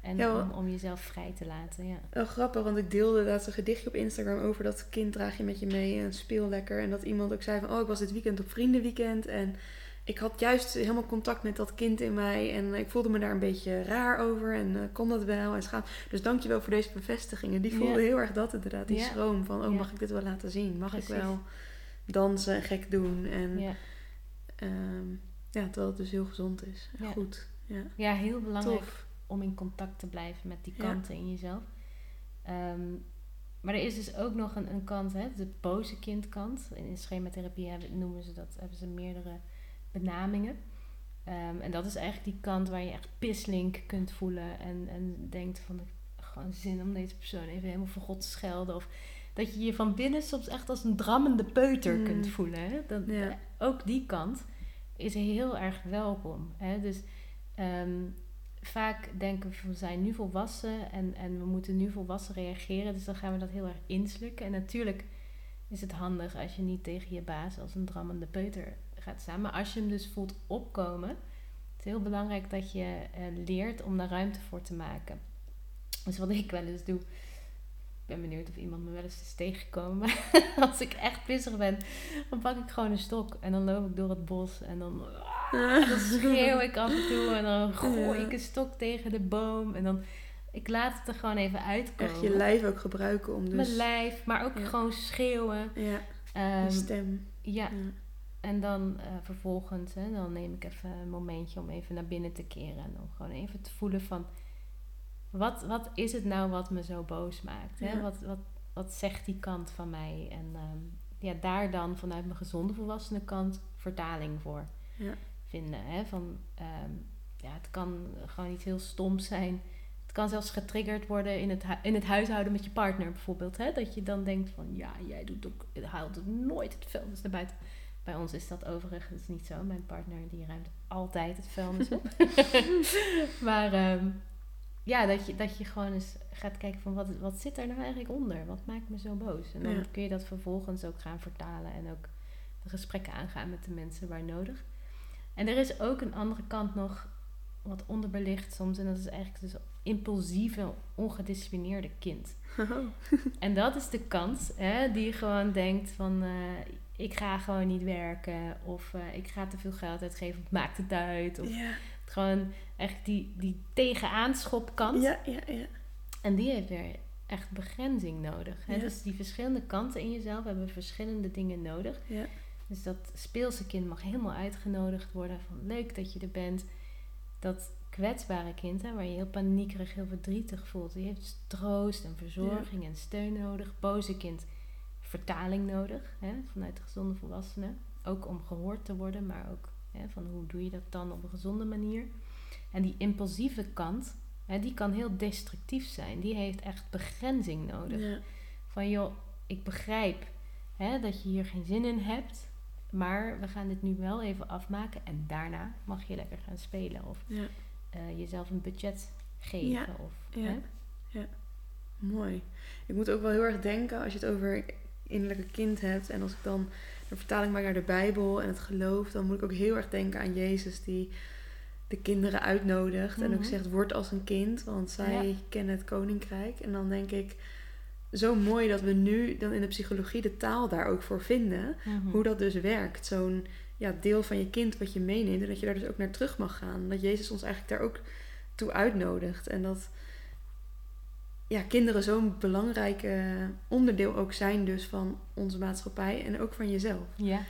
[SPEAKER 2] En om, om, jezelf vrij te laten. Ja.
[SPEAKER 1] Heel grappig, want ik deelde laatst een gedichtje op Instagram over dat kind draag je met je mee en speel lekker. En dat iemand ook zei van, oh ik was dit weekend op vriendenweekend en ik had juist helemaal contact met dat kind in mij en ik voelde me daar een beetje raar over en uh, kon dat wel en schaam. Dus dankjewel voor deze bevestigingen. Die voelde heel erg dat inderdaad, die schroom van, oh mag ik dit wel laten zien? Mag ik wel dansen en gek doen? En ja. Um, ja, terwijl het dus heel gezond is en goed. Ja,
[SPEAKER 2] ja heel belangrijk om in contact te blijven met die kanten in jezelf. Ehm, maar er is dus ook nog een, een kant, hè, de boze kindkant. In schematherapie hebben, noemen ze dat, hebben ze meerdere benamingen. Ehm, en dat is eigenlijk die kant waar je echt pislink kunt voelen en, en denkt van gewoon zin om deze persoon even helemaal voor God te schelden. Of dat je je van binnen soms echt als een drammende peuter
[SPEAKER 1] Mm.
[SPEAKER 2] kunt voelen. Hè? Dat,
[SPEAKER 1] Ja.
[SPEAKER 2] Ook die kant is heel erg welkom. Hè? Dus ehm, vaak denken we we zijn nu volwassen en, en we moeten nu volwassen reageren. Dus dan gaan we dat heel erg inslukken. En natuurlijk is het handig als je niet tegen je baas als een drammende peuter gaat staan. Maar als je hem dus voelt opkomen, het is heel belangrijk dat je eh, leert om daar ruimte voor te maken. Dus wat ik wel eens doe, ben benieuwd of iemand me wel eens is tegengekomen. [laughs] Als ik echt pissig ben, dan pak ik gewoon een stok en dan loop ik door het bos en dan, dan schreeuw ik af en toe en dan gooi ik een stok tegen de boom en dan ik laat het er gewoon even uitkomen.
[SPEAKER 1] Echt je lijf ook gebruiken om dus...
[SPEAKER 2] Mijn lijf, maar ook
[SPEAKER 1] Ja.
[SPEAKER 2] gewoon schreeuwen.
[SPEAKER 1] Ja, je stem.
[SPEAKER 2] ja,
[SPEAKER 1] Ja.
[SPEAKER 2] en dan eh, vervolgens, hè, dan neem ik even een momentje om even naar binnen te keren. En dan gewoon even te voelen van, wat, wat is het nou wat me zo boos maakt? Hè?
[SPEAKER 1] Ja.
[SPEAKER 2] Wat, wat, wat zegt die kant van mij? En ehm, ja, daar dan vanuit mijn gezonde volwassene kant vertaling voor
[SPEAKER 1] Ja.
[SPEAKER 2] vinden. Hè? Van, ehm, ja, het kan gewoon iets heel stoms zijn. Het kan zelfs getriggerd worden in het, in het huishouden met je partner bijvoorbeeld. Hè? Dat je dan denkt van, ja, jij doet ook, haalt ook nooit het vuilnis naar buiten. Bij ons is dat overigens niet zo. Mijn partner die ruimt altijd het vuilnis op. [laughs] [laughs] maar ehm, ja, dat je, dat je gewoon eens gaat kijken van wat, wat zit er nou eigenlijk onder? Wat maakt me zo boos? En dan
[SPEAKER 1] Ja.
[SPEAKER 2] kun je dat vervolgens ook gaan vertalen en ook de gesprekken aangaan met de mensen waar nodig. En er is ook een andere kant nog wat onderbelicht soms. En dat is eigenlijk dus impulsieve, ongedisciplineerde kind.
[SPEAKER 1] Oh. [laughs]
[SPEAKER 2] En dat is de kant hè, die gewoon denkt van... eh, ik ga gewoon niet werken. Of eh, ik ga te veel geld uitgeven. Of maakt het uit. Of
[SPEAKER 1] Ja.
[SPEAKER 2] gewoon echt die, die tegenaanschopkant.
[SPEAKER 1] Ja, ja, ja.
[SPEAKER 2] En die heeft weer echt begrenzing nodig. Hè?
[SPEAKER 1] Ja.
[SPEAKER 2] Dus die verschillende kanten in jezelf hebben verschillende dingen nodig.
[SPEAKER 1] Ja.
[SPEAKER 2] Dus dat speelse kind mag helemaal uitgenodigd worden. Van leuk dat je er bent. Dat kwetsbare kind, hè, waar je heel paniekerig, heel verdrietig voelt. Die heeft troost en verzorging en steun nodig. Boze kind, vertaling nodig. Hè, vanuit de gezonde volwassenen. Ook om gehoord te worden, maar ook hè, van hoe doe je dat dan op een gezonde manier. En die impulsieve kant, hè, die kan heel destructief zijn. Die heeft echt begrenzing nodig.
[SPEAKER 1] Ja.
[SPEAKER 2] Van joh, ik begrijp hè, dat je hier geen zin in hebt. Maar we gaan dit nu wel even afmaken. En daarna mag je lekker gaan spelen. Of
[SPEAKER 1] Ja.
[SPEAKER 2] eh, jezelf een budget geven.
[SPEAKER 1] Ja,
[SPEAKER 2] Of,
[SPEAKER 1] ja.
[SPEAKER 2] hè?
[SPEAKER 1] Mooi. Ik moet ook wel heel erg denken als je het over innerlijke kind hebt. En als ik dan de vertaling maak naar de Bijbel en het geloof, dan moet ik ook heel erg denken aan Jezus die de kinderen uitnodigt. En ook
[SPEAKER 2] Mhm.
[SPEAKER 1] zegt, word als een kind, want zij
[SPEAKER 2] Ja.
[SPEAKER 1] kennen het koninkrijk. En dan denk ik, zo mooi dat we nu dan in de psychologie de taal daar ook voor vinden.
[SPEAKER 2] Mhm.
[SPEAKER 1] Hoe dat dus werkt. Zo'n ja, deel van je kind wat je meeneemt. En dat je daar dus ook naar terug mag gaan. Dat Jezus ons eigenlijk daar ook toe uitnodigt. En dat ja, kinderen zo'n belangrijk onderdeel ook zijn dus van onze maatschappij. En ook van jezelf.
[SPEAKER 2] Ja,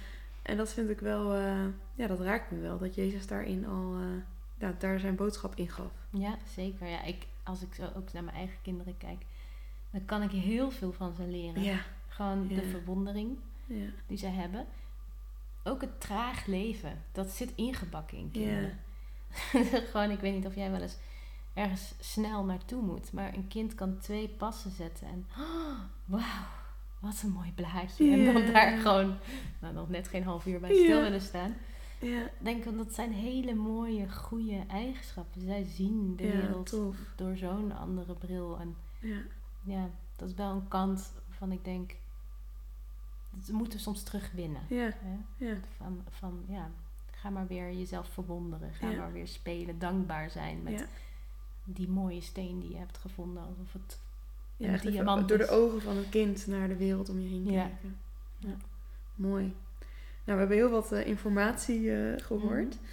[SPEAKER 1] En dat vind ik wel, eh, ja, dat raakt me wel. Dat Jezus daarin al, eh, ja, daar zijn boodschap in gaf.
[SPEAKER 2] ja, zeker. Ja, ik, als ik zo ook naar mijn eigen kinderen kijk, dan kan ik heel veel van ze leren.
[SPEAKER 1] Ja,
[SPEAKER 2] Gewoon de verwondering
[SPEAKER 1] ja,
[SPEAKER 2] die ze hebben. Ook het traag leven, dat zit ingebakken in kinderen. [laughs] Gewoon, ik weet niet of jij wel eens ergens snel naartoe moet. Maar een kind kan twee passen zetten en oh, wauw, wat een mooi blaadje. En dan daar gewoon nou, nog net geen half uur bij stil willen staan.
[SPEAKER 1] Ja,
[SPEAKER 2] denk dat dat zijn hele mooie, goede eigenschappen. Zij zien de
[SPEAKER 1] ja,
[SPEAKER 2] wereld
[SPEAKER 1] tof.
[SPEAKER 2] door zo'n andere bril. En
[SPEAKER 1] Ja,
[SPEAKER 2] ja, dat is wel een kant waarvan ik denk, dat moeten we soms terugwinnen.
[SPEAKER 1] ja,
[SPEAKER 2] Hè?
[SPEAKER 1] ja,
[SPEAKER 2] Van, van ja, ga maar weer jezelf verwonderen. Ga
[SPEAKER 1] Ja.
[SPEAKER 2] maar weer spelen, dankbaar zijn met
[SPEAKER 1] ja.
[SPEAKER 2] die mooie steen die je hebt gevonden. Alsof het
[SPEAKER 1] Ja,
[SPEAKER 2] een diamant
[SPEAKER 1] door de ogen van een kind naar de wereld om je heen kijken. Ja. Mooi. Nou, we hebben heel wat eh, informatie eh, gehoord.
[SPEAKER 2] Mhm.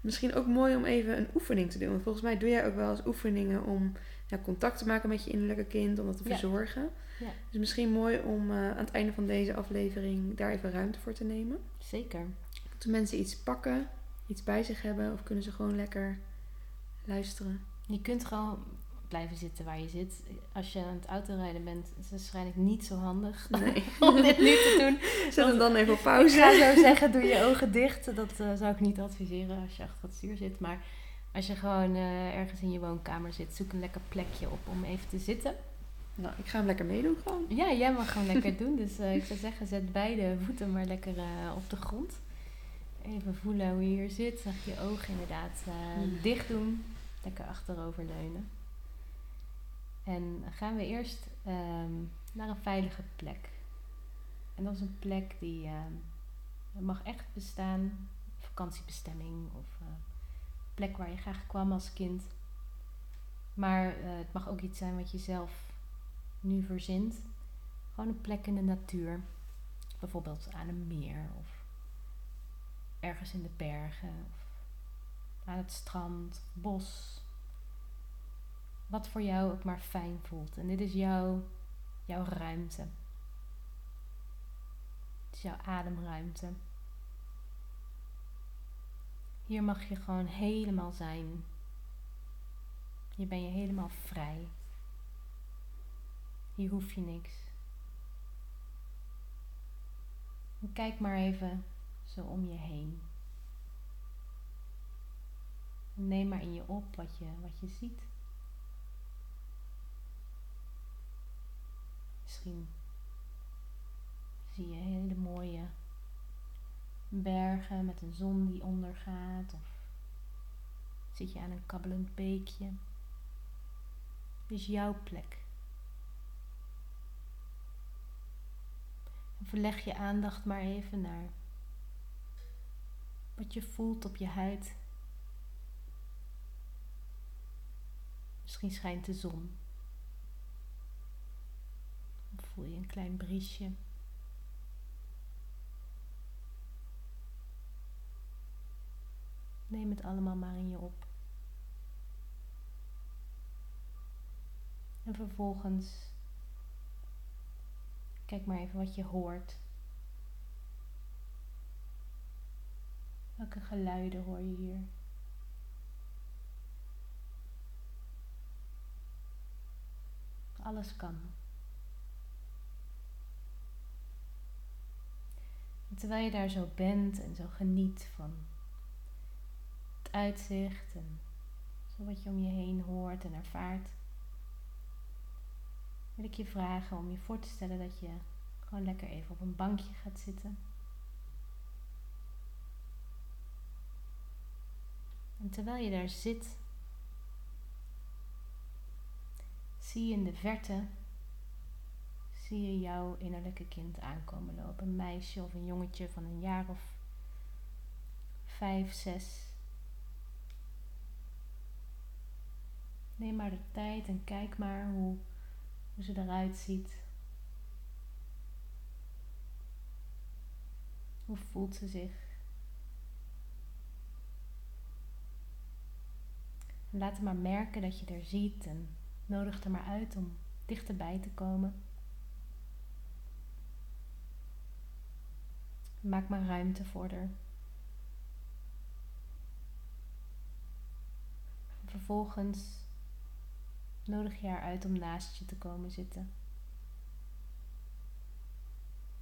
[SPEAKER 1] Misschien ook mooi om even een oefening te doen. Want volgens mij doe jij ook wel eens oefeningen om ja, contact te maken met je innerlijke kind, om dat te verzorgen.
[SPEAKER 2] Ja.
[SPEAKER 1] Dus misschien mooi om eh, aan het einde van deze aflevering daar even ruimte voor te nemen.
[SPEAKER 2] Zeker.
[SPEAKER 1] Moeten mensen iets pakken, iets bij zich hebben, of kunnen ze gewoon lekker luisteren?
[SPEAKER 2] Je kunt gewoon blijven zitten waar je zit. Als je aan het autorijden bent, is het waarschijnlijk niet zo handig [laughs]
[SPEAKER 1] Nee.
[SPEAKER 2] om dit nu te doen.
[SPEAKER 1] Zet hem dan even op
[SPEAKER 2] Ik
[SPEAKER 1] pauze.
[SPEAKER 2] ga zo zeggen, doe je ogen dicht. Dat eh, zou ik niet adviseren als je achter het stuur zit. Maar als je gewoon eh, ergens in je woonkamer zit, zoek een lekker plekje op om even te zitten.
[SPEAKER 1] Nou, ik ga hem lekker meedoen gewoon.
[SPEAKER 2] Ja, jij mag gewoon lekker [laughs] doen. Dus eh, ik zou zeggen, zet beide voeten maar lekker op de grond. Even voelen hoe je hier zit. Zag je ogen inderdaad
[SPEAKER 1] Hmm.
[SPEAKER 2] dicht doen. Lekker achterover leunen. En gaan we eerst ehm, naar een veilige plek. En dat is een plek die ehm, mag echt bestaan. Vakantiebestemming of eh, plek waar je graag kwam als kind. Maar eh, het mag ook iets zijn wat je zelf nu verzint. Gewoon een plek in de natuur. Bijvoorbeeld aan een meer of ergens in de bergen of aan het strand, bos. Wat voor jou ook maar fijn voelt. En dit is jouw, jouw ruimte. Het is jouw ademruimte. Hier mag je gewoon helemaal zijn. Hier ben je helemaal vrij. Hier hoef je niks. Kijk maar even zo om je heen. En neem maar in je op wat je, wat je ziet. Misschien zie je hele mooie bergen met een zon die ondergaat. Of zit je aan een kabbelend beekje. Dit is jouw plek. En verleg je aandacht maar even naar wat je voelt op je huid. Misschien schijnt de zon. Of voel je een klein briesje. Neem het allemaal maar in je op. En vervolgens kijk maar even wat je hoort. Welke geluiden hoor je hier? Alles kan. En terwijl je daar zo bent en zo geniet van het uitzicht en zo wat je om je heen hoort en ervaart, wil ik je vragen om je voor te stellen dat je gewoon lekker even op een bankje gaat zitten. En terwijl je daar zit, zie je in de verte, zie je jouw innerlijke kind aankomen lopen. Een meisje of een jongetje van een jaar of vijf, zes. Neem maar de tijd en kijk maar hoe, hoe ze eruit ziet. Hoe voelt ze zich? Laat hem maar merken dat je er ziet en nodig er maar uit om dichterbij te komen. Maak maar ruimte voor haar. Vervolgens nodig je haar uit om naast je te komen zitten.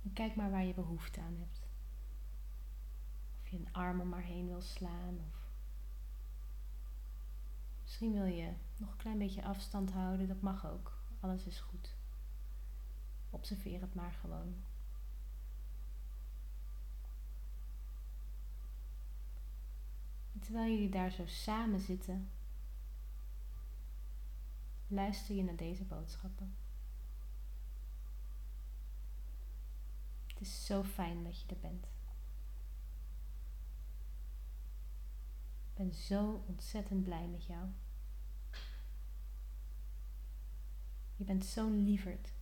[SPEAKER 2] En kijk maar waar je behoefte aan hebt. Of je een arm om haar heen wil slaan of Misschien wil je nog een klein beetje afstand houden, dat mag ook. Alles is goed. Observeer het maar gewoon. En terwijl jullie daar zo samen zitten, luister je naar deze boodschappen. Het is zo fijn dat je er bent. Ik ben zo ontzettend blij met jou. Je bent zo'n lieverd.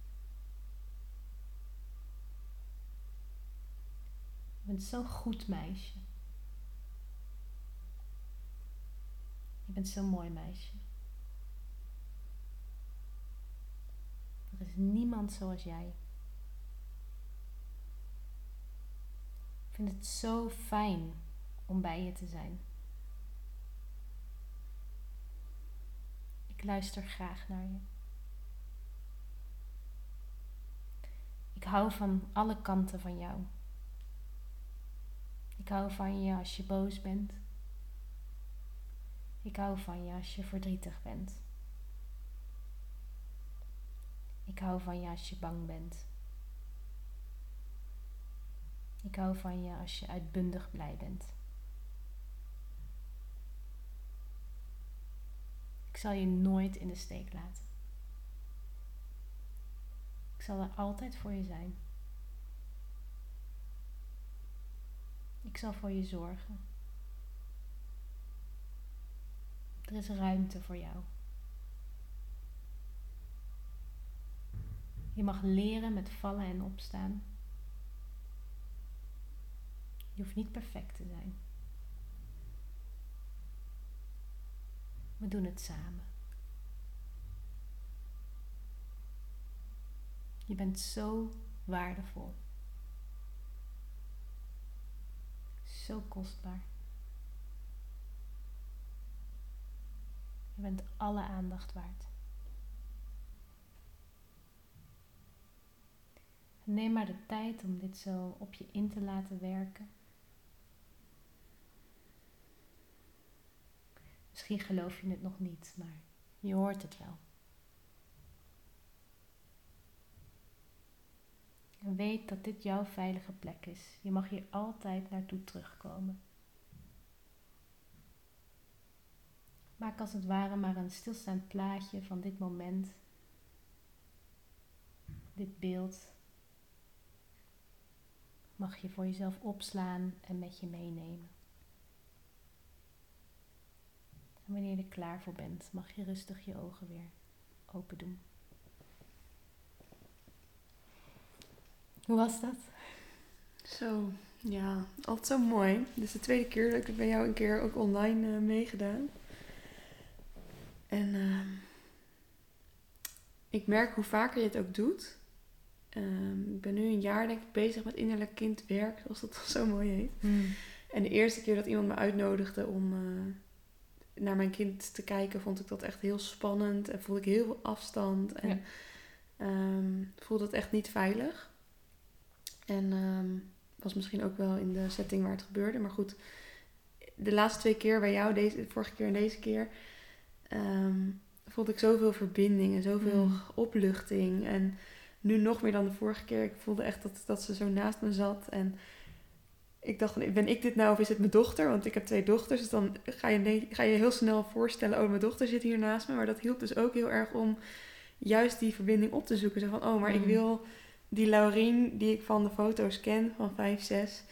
[SPEAKER 2] Je bent zo'n goed meisje. Je bent zo'n mooi meisje. Er is niemand zoals jij. Ik vind het zo fijn om bij je te zijn. Ik luister graag naar je. Ik hou van alle kanten van jou. Ik hou van je als je boos bent. Ik hou van je als je verdrietig bent. Ik hou van je als je bang bent. Ik hou van je als je uitbundig blij bent. Ik zal je nooit in de steek laten. Ik zal er altijd voor je zijn. Ik zal voor je zorgen. Er is ruimte voor jou. Je mag leren met vallen en opstaan. Je hoeft niet perfect te zijn. We doen het samen. Je bent zo waardevol. Zo kostbaar. Je bent alle aandacht waard. Neem maar de tijd om dit zo op je in te laten werken. Misschien geloof je het nog niet, maar je hoort het wel. Weet dat dit jouw veilige plek is. Je mag hier altijd naartoe terugkomen. Maak als het ware maar een stilstaand plaatje van dit moment, dit beeld. Mag je voor jezelf opslaan en met je meenemen. En wanneer je er klaar voor bent, mag je rustig je ogen weer open doen. Hoe was dat?
[SPEAKER 1] Zo, ja, altijd zo mooi. Dit is de tweede keer dat ik bij jou een keer ook online uh, meegedaan. En uh, ik merk hoe vaker je het ook doet. Uh, ik ben nu een jaar denk ik bezig met innerlijk kindwerk, zoals dat zo mooi heet. Hmm. En de eerste keer dat iemand me uitnodigde om eh, naar mijn kind te kijken, vond ik dat echt heel spannend. En voelde ik heel veel afstand. En ja. Ehm, voelde het echt niet veilig. En um, was misschien ook wel in de setting waar het gebeurde. Maar goed, de laatste twee keer bij jou, deze, de vorige keer en deze keer, um, voelde ik zoveel verbinding en zoveel mm. opluchting. En nu nog meer dan de vorige keer. Ik voelde echt dat, dat ze zo naast me zat. En ik dacht, ben ik dit nou of is het mijn dochter? Want ik heb twee dochters. Dus dan ga je, ga je heel snel voorstellen, oh, mijn dochter zit hier naast me. Maar dat hielp dus ook heel erg om juist die verbinding op te zoeken. Zo van, oh, maar ik mm. wil die Laurien die ik van de foto's ken, van 5, 6,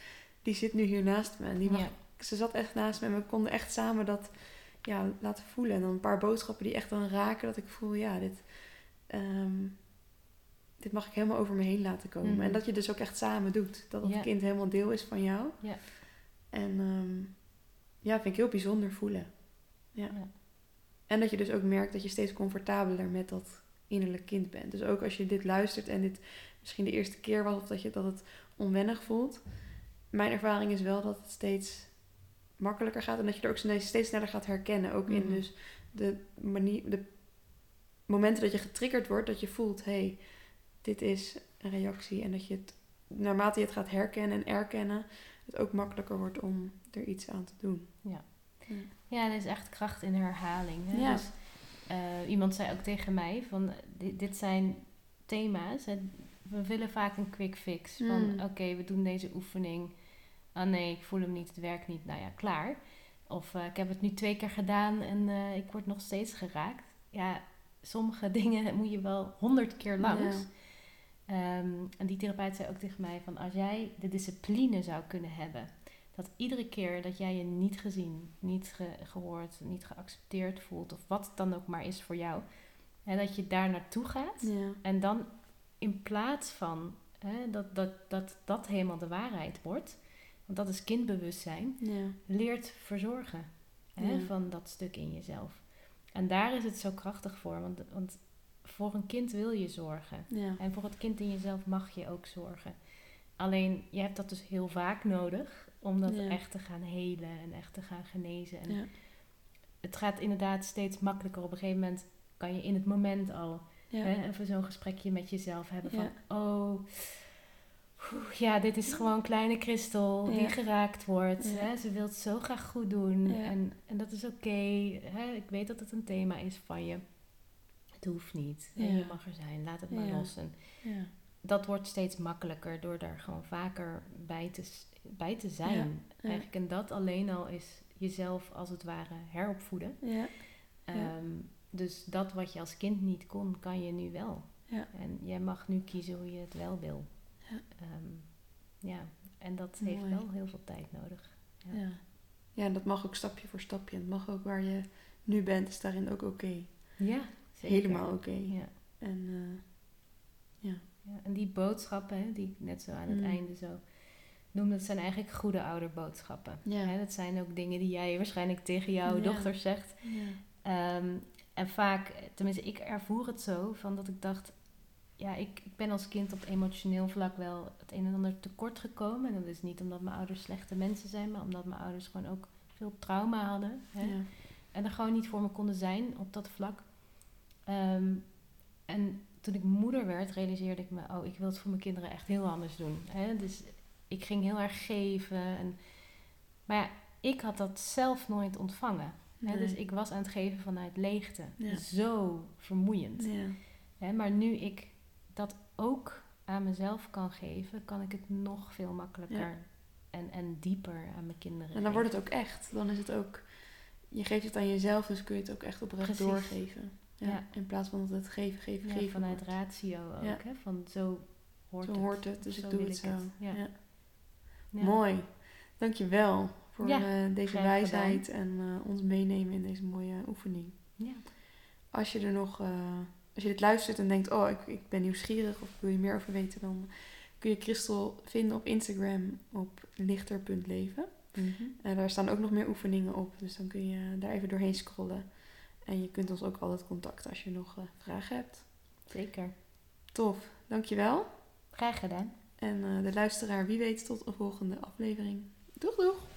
[SPEAKER 1] die zit nu hier naast me. En die mag, Ze zat echt naast me en we konden echt samen dat ja, laten voelen. En dan een paar boodschappen die echt dan raken, dat ik voel, ja, dit, um, dit mag ik helemaal over me heen laten komen. En mhm. dat je dus ook echt samen doet. Dat het kind helemaal deel is van jou. Ja. En um, ja, vind ik heel bijzonder voelen. Ja. ja. En dat je dus ook merkt dat je steeds comfortabeler met dat innerlijk kind bent. Dus ook als je dit luistert en dit misschien de eerste keer was of dat je dat het onwennig voelt. Mijn ervaring is wel dat het steeds makkelijker gaat en dat je er ook steeds sneller gaat herkennen. Ook in mhm. dus de, manier, de momenten dat je getriggerd wordt, dat je voelt, hé, hey, dit is een reactie. En dat je het, naarmate je het gaat herkennen en erkennen, het ook makkelijker wordt om er iets aan te doen.
[SPEAKER 2] Ja, ja er is echt kracht in herhaling. Hè? Ja. Dus, uh, iemand zei ook tegen mij van, dit, dit zijn thema's, we willen vaak een quick fix. Van hmm. oké, we doen deze oefening. Ah nee, ik voel hem niet, het werkt niet. Nou ja, klaar. Of uh, ik heb het nu twee keer gedaan en uh, ik word nog steeds geraakt. Ja, sommige [laughs] dingen moet je wel honderd keer langs. Um, en die therapeut zei ook tegen mij van als jij de discipline zou kunnen hebben. Dat iedere keer dat jij je niet gezien, niet ge gehoord, niet geaccepteerd voelt. Of wat het dan ook maar is voor jou. Dat je daar naartoe gaat. Ja. En dan in plaats van hè, dat, dat, dat dat helemaal de waarheid wordt, want dat is kindbewustzijn, ja. leert verzorgen hè, van dat stuk in jezelf. En daar is het zo krachtig voor, want, want voor een kind wil je zorgen. En voor het kind in jezelf mag je ook zorgen. Alleen je hebt dat dus heel vaak nodig om dat echt te gaan helen en echt te gaan genezen. En het gaat inderdaad steeds makkelijker. Op een gegeven moment kan je in het moment al hè, even zo'n gesprekje met jezelf hebben van... Oh, ja, dit is gewoon kleine kristal die geraakt wordt.
[SPEAKER 1] Ja.
[SPEAKER 2] Hè? Ze wil het zo graag goed doen.
[SPEAKER 1] Ja.
[SPEAKER 2] En, en dat is oké. Ik weet dat het een thema is van je. Het hoeft niet. Je mag er zijn. Laat het maar los. En
[SPEAKER 1] Ja.
[SPEAKER 2] dat wordt steeds makkelijker door daar gewoon vaker bij te, bij te zijn. Eigenlijk. En dat alleen al is jezelf als het ware heropvoeden. Ehm, dus dat wat je als kind niet kon, kan je nu wel.
[SPEAKER 1] Ja.
[SPEAKER 2] En jij mag nu kiezen hoe je het wel wil.
[SPEAKER 1] Ja.
[SPEAKER 2] Ehm, ja. En dat heeft wel heel veel tijd nodig. Ja.
[SPEAKER 1] Ja. ja, en dat mag ook stapje voor stapje. Het mag ook waar je nu bent, is daarin ook oké.
[SPEAKER 2] Ja, zeker.
[SPEAKER 1] Helemaal oké.
[SPEAKER 2] Ja.
[SPEAKER 1] En eh,
[SPEAKER 2] Ja, en die boodschappen, hè, die ik net zo aan het
[SPEAKER 1] Mm.
[SPEAKER 2] einde zo noemde, dat zijn eigenlijk goede ouderboodschappen.
[SPEAKER 1] Ja.
[SPEAKER 2] Hè, dat zijn ook dingen die jij waarschijnlijk tegen jouw
[SPEAKER 1] Ja.
[SPEAKER 2] dochter zegt.
[SPEAKER 1] ja.
[SPEAKER 2] Ehm, en vaak, tenminste ik ervoer het zo, van dat ik dacht... Ja, ik, ik ben als kind op emotioneel vlak wel het een en ander tekort gekomen. En dat is niet omdat mijn ouders slechte mensen zijn, maar omdat mijn ouders gewoon ook veel trauma hadden. Hè?
[SPEAKER 1] Ja.
[SPEAKER 2] En er gewoon niet voor me konden zijn op dat vlak. Ehm, en toen ik moeder werd, realiseerde ik me, oh, ik wil het voor mijn kinderen echt heel anders doen. Hè? Dus ik ging heel erg geven. En, maar ja, ik had dat zelf nooit ontvangen. Hè?
[SPEAKER 1] Nee.
[SPEAKER 2] Dus ik was aan het geven vanuit leegte.
[SPEAKER 1] Ja.
[SPEAKER 2] Zo vermoeiend.
[SPEAKER 1] Ja.
[SPEAKER 2] Hè? Maar nu ik dat ook aan mezelf kan geven, kan ik het nog veel makkelijker
[SPEAKER 1] Ja.
[SPEAKER 2] en, en dieper aan mijn kinderen
[SPEAKER 1] En dan wordt het ook echt. Dan is het ook, je geeft het aan jezelf, dus kun je het ook echt oprecht
[SPEAKER 2] Precies.
[SPEAKER 1] doorgeven. Ja.
[SPEAKER 2] Ja.
[SPEAKER 1] In plaats van dat het geven, geven, geven
[SPEAKER 2] vanuit
[SPEAKER 1] wordt.
[SPEAKER 2] ratio ook.
[SPEAKER 1] Ja.
[SPEAKER 2] Hè? Van zo hoort
[SPEAKER 1] Zo
[SPEAKER 2] het.
[SPEAKER 1] hoort het, dus
[SPEAKER 2] Zo
[SPEAKER 1] ik doe het zo.
[SPEAKER 2] het. Ja.
[SPEAKER 1] Mooi. Dankjewel voor
[SPEAKER 2] Ja,
[SPEAKER 1] eh, deze wijsheid en eh, ons meenemen in deze mooie oefening.
[SPEAKER 2] Ja.
[SPEAKER 1] Als je er nog, eh, als je dit luistert en denkt, oh, ik, ik ben nieuwsgierig of wil je meer over weten, dan kun je Christel vinden op Instagram op lichter.leven.
[SPEAKER 2] Mhm.
[SPEAKER 1] En daar staan ook nog meer oefeningen op, dus dan kun je daar even doorheen scrollen. En je kunt ons ook altijd contacten als je nog eh, vragen hebt.
[SPEAKER 2] Zeker.
[SPEAKER 1] Tof, dankjewel.
[SPEAKER 2] Graag gedaan.
[SPEAKER 1] En eh, de luisteraar, wie weet, tot een volgende aflevering. Doeg, doeg!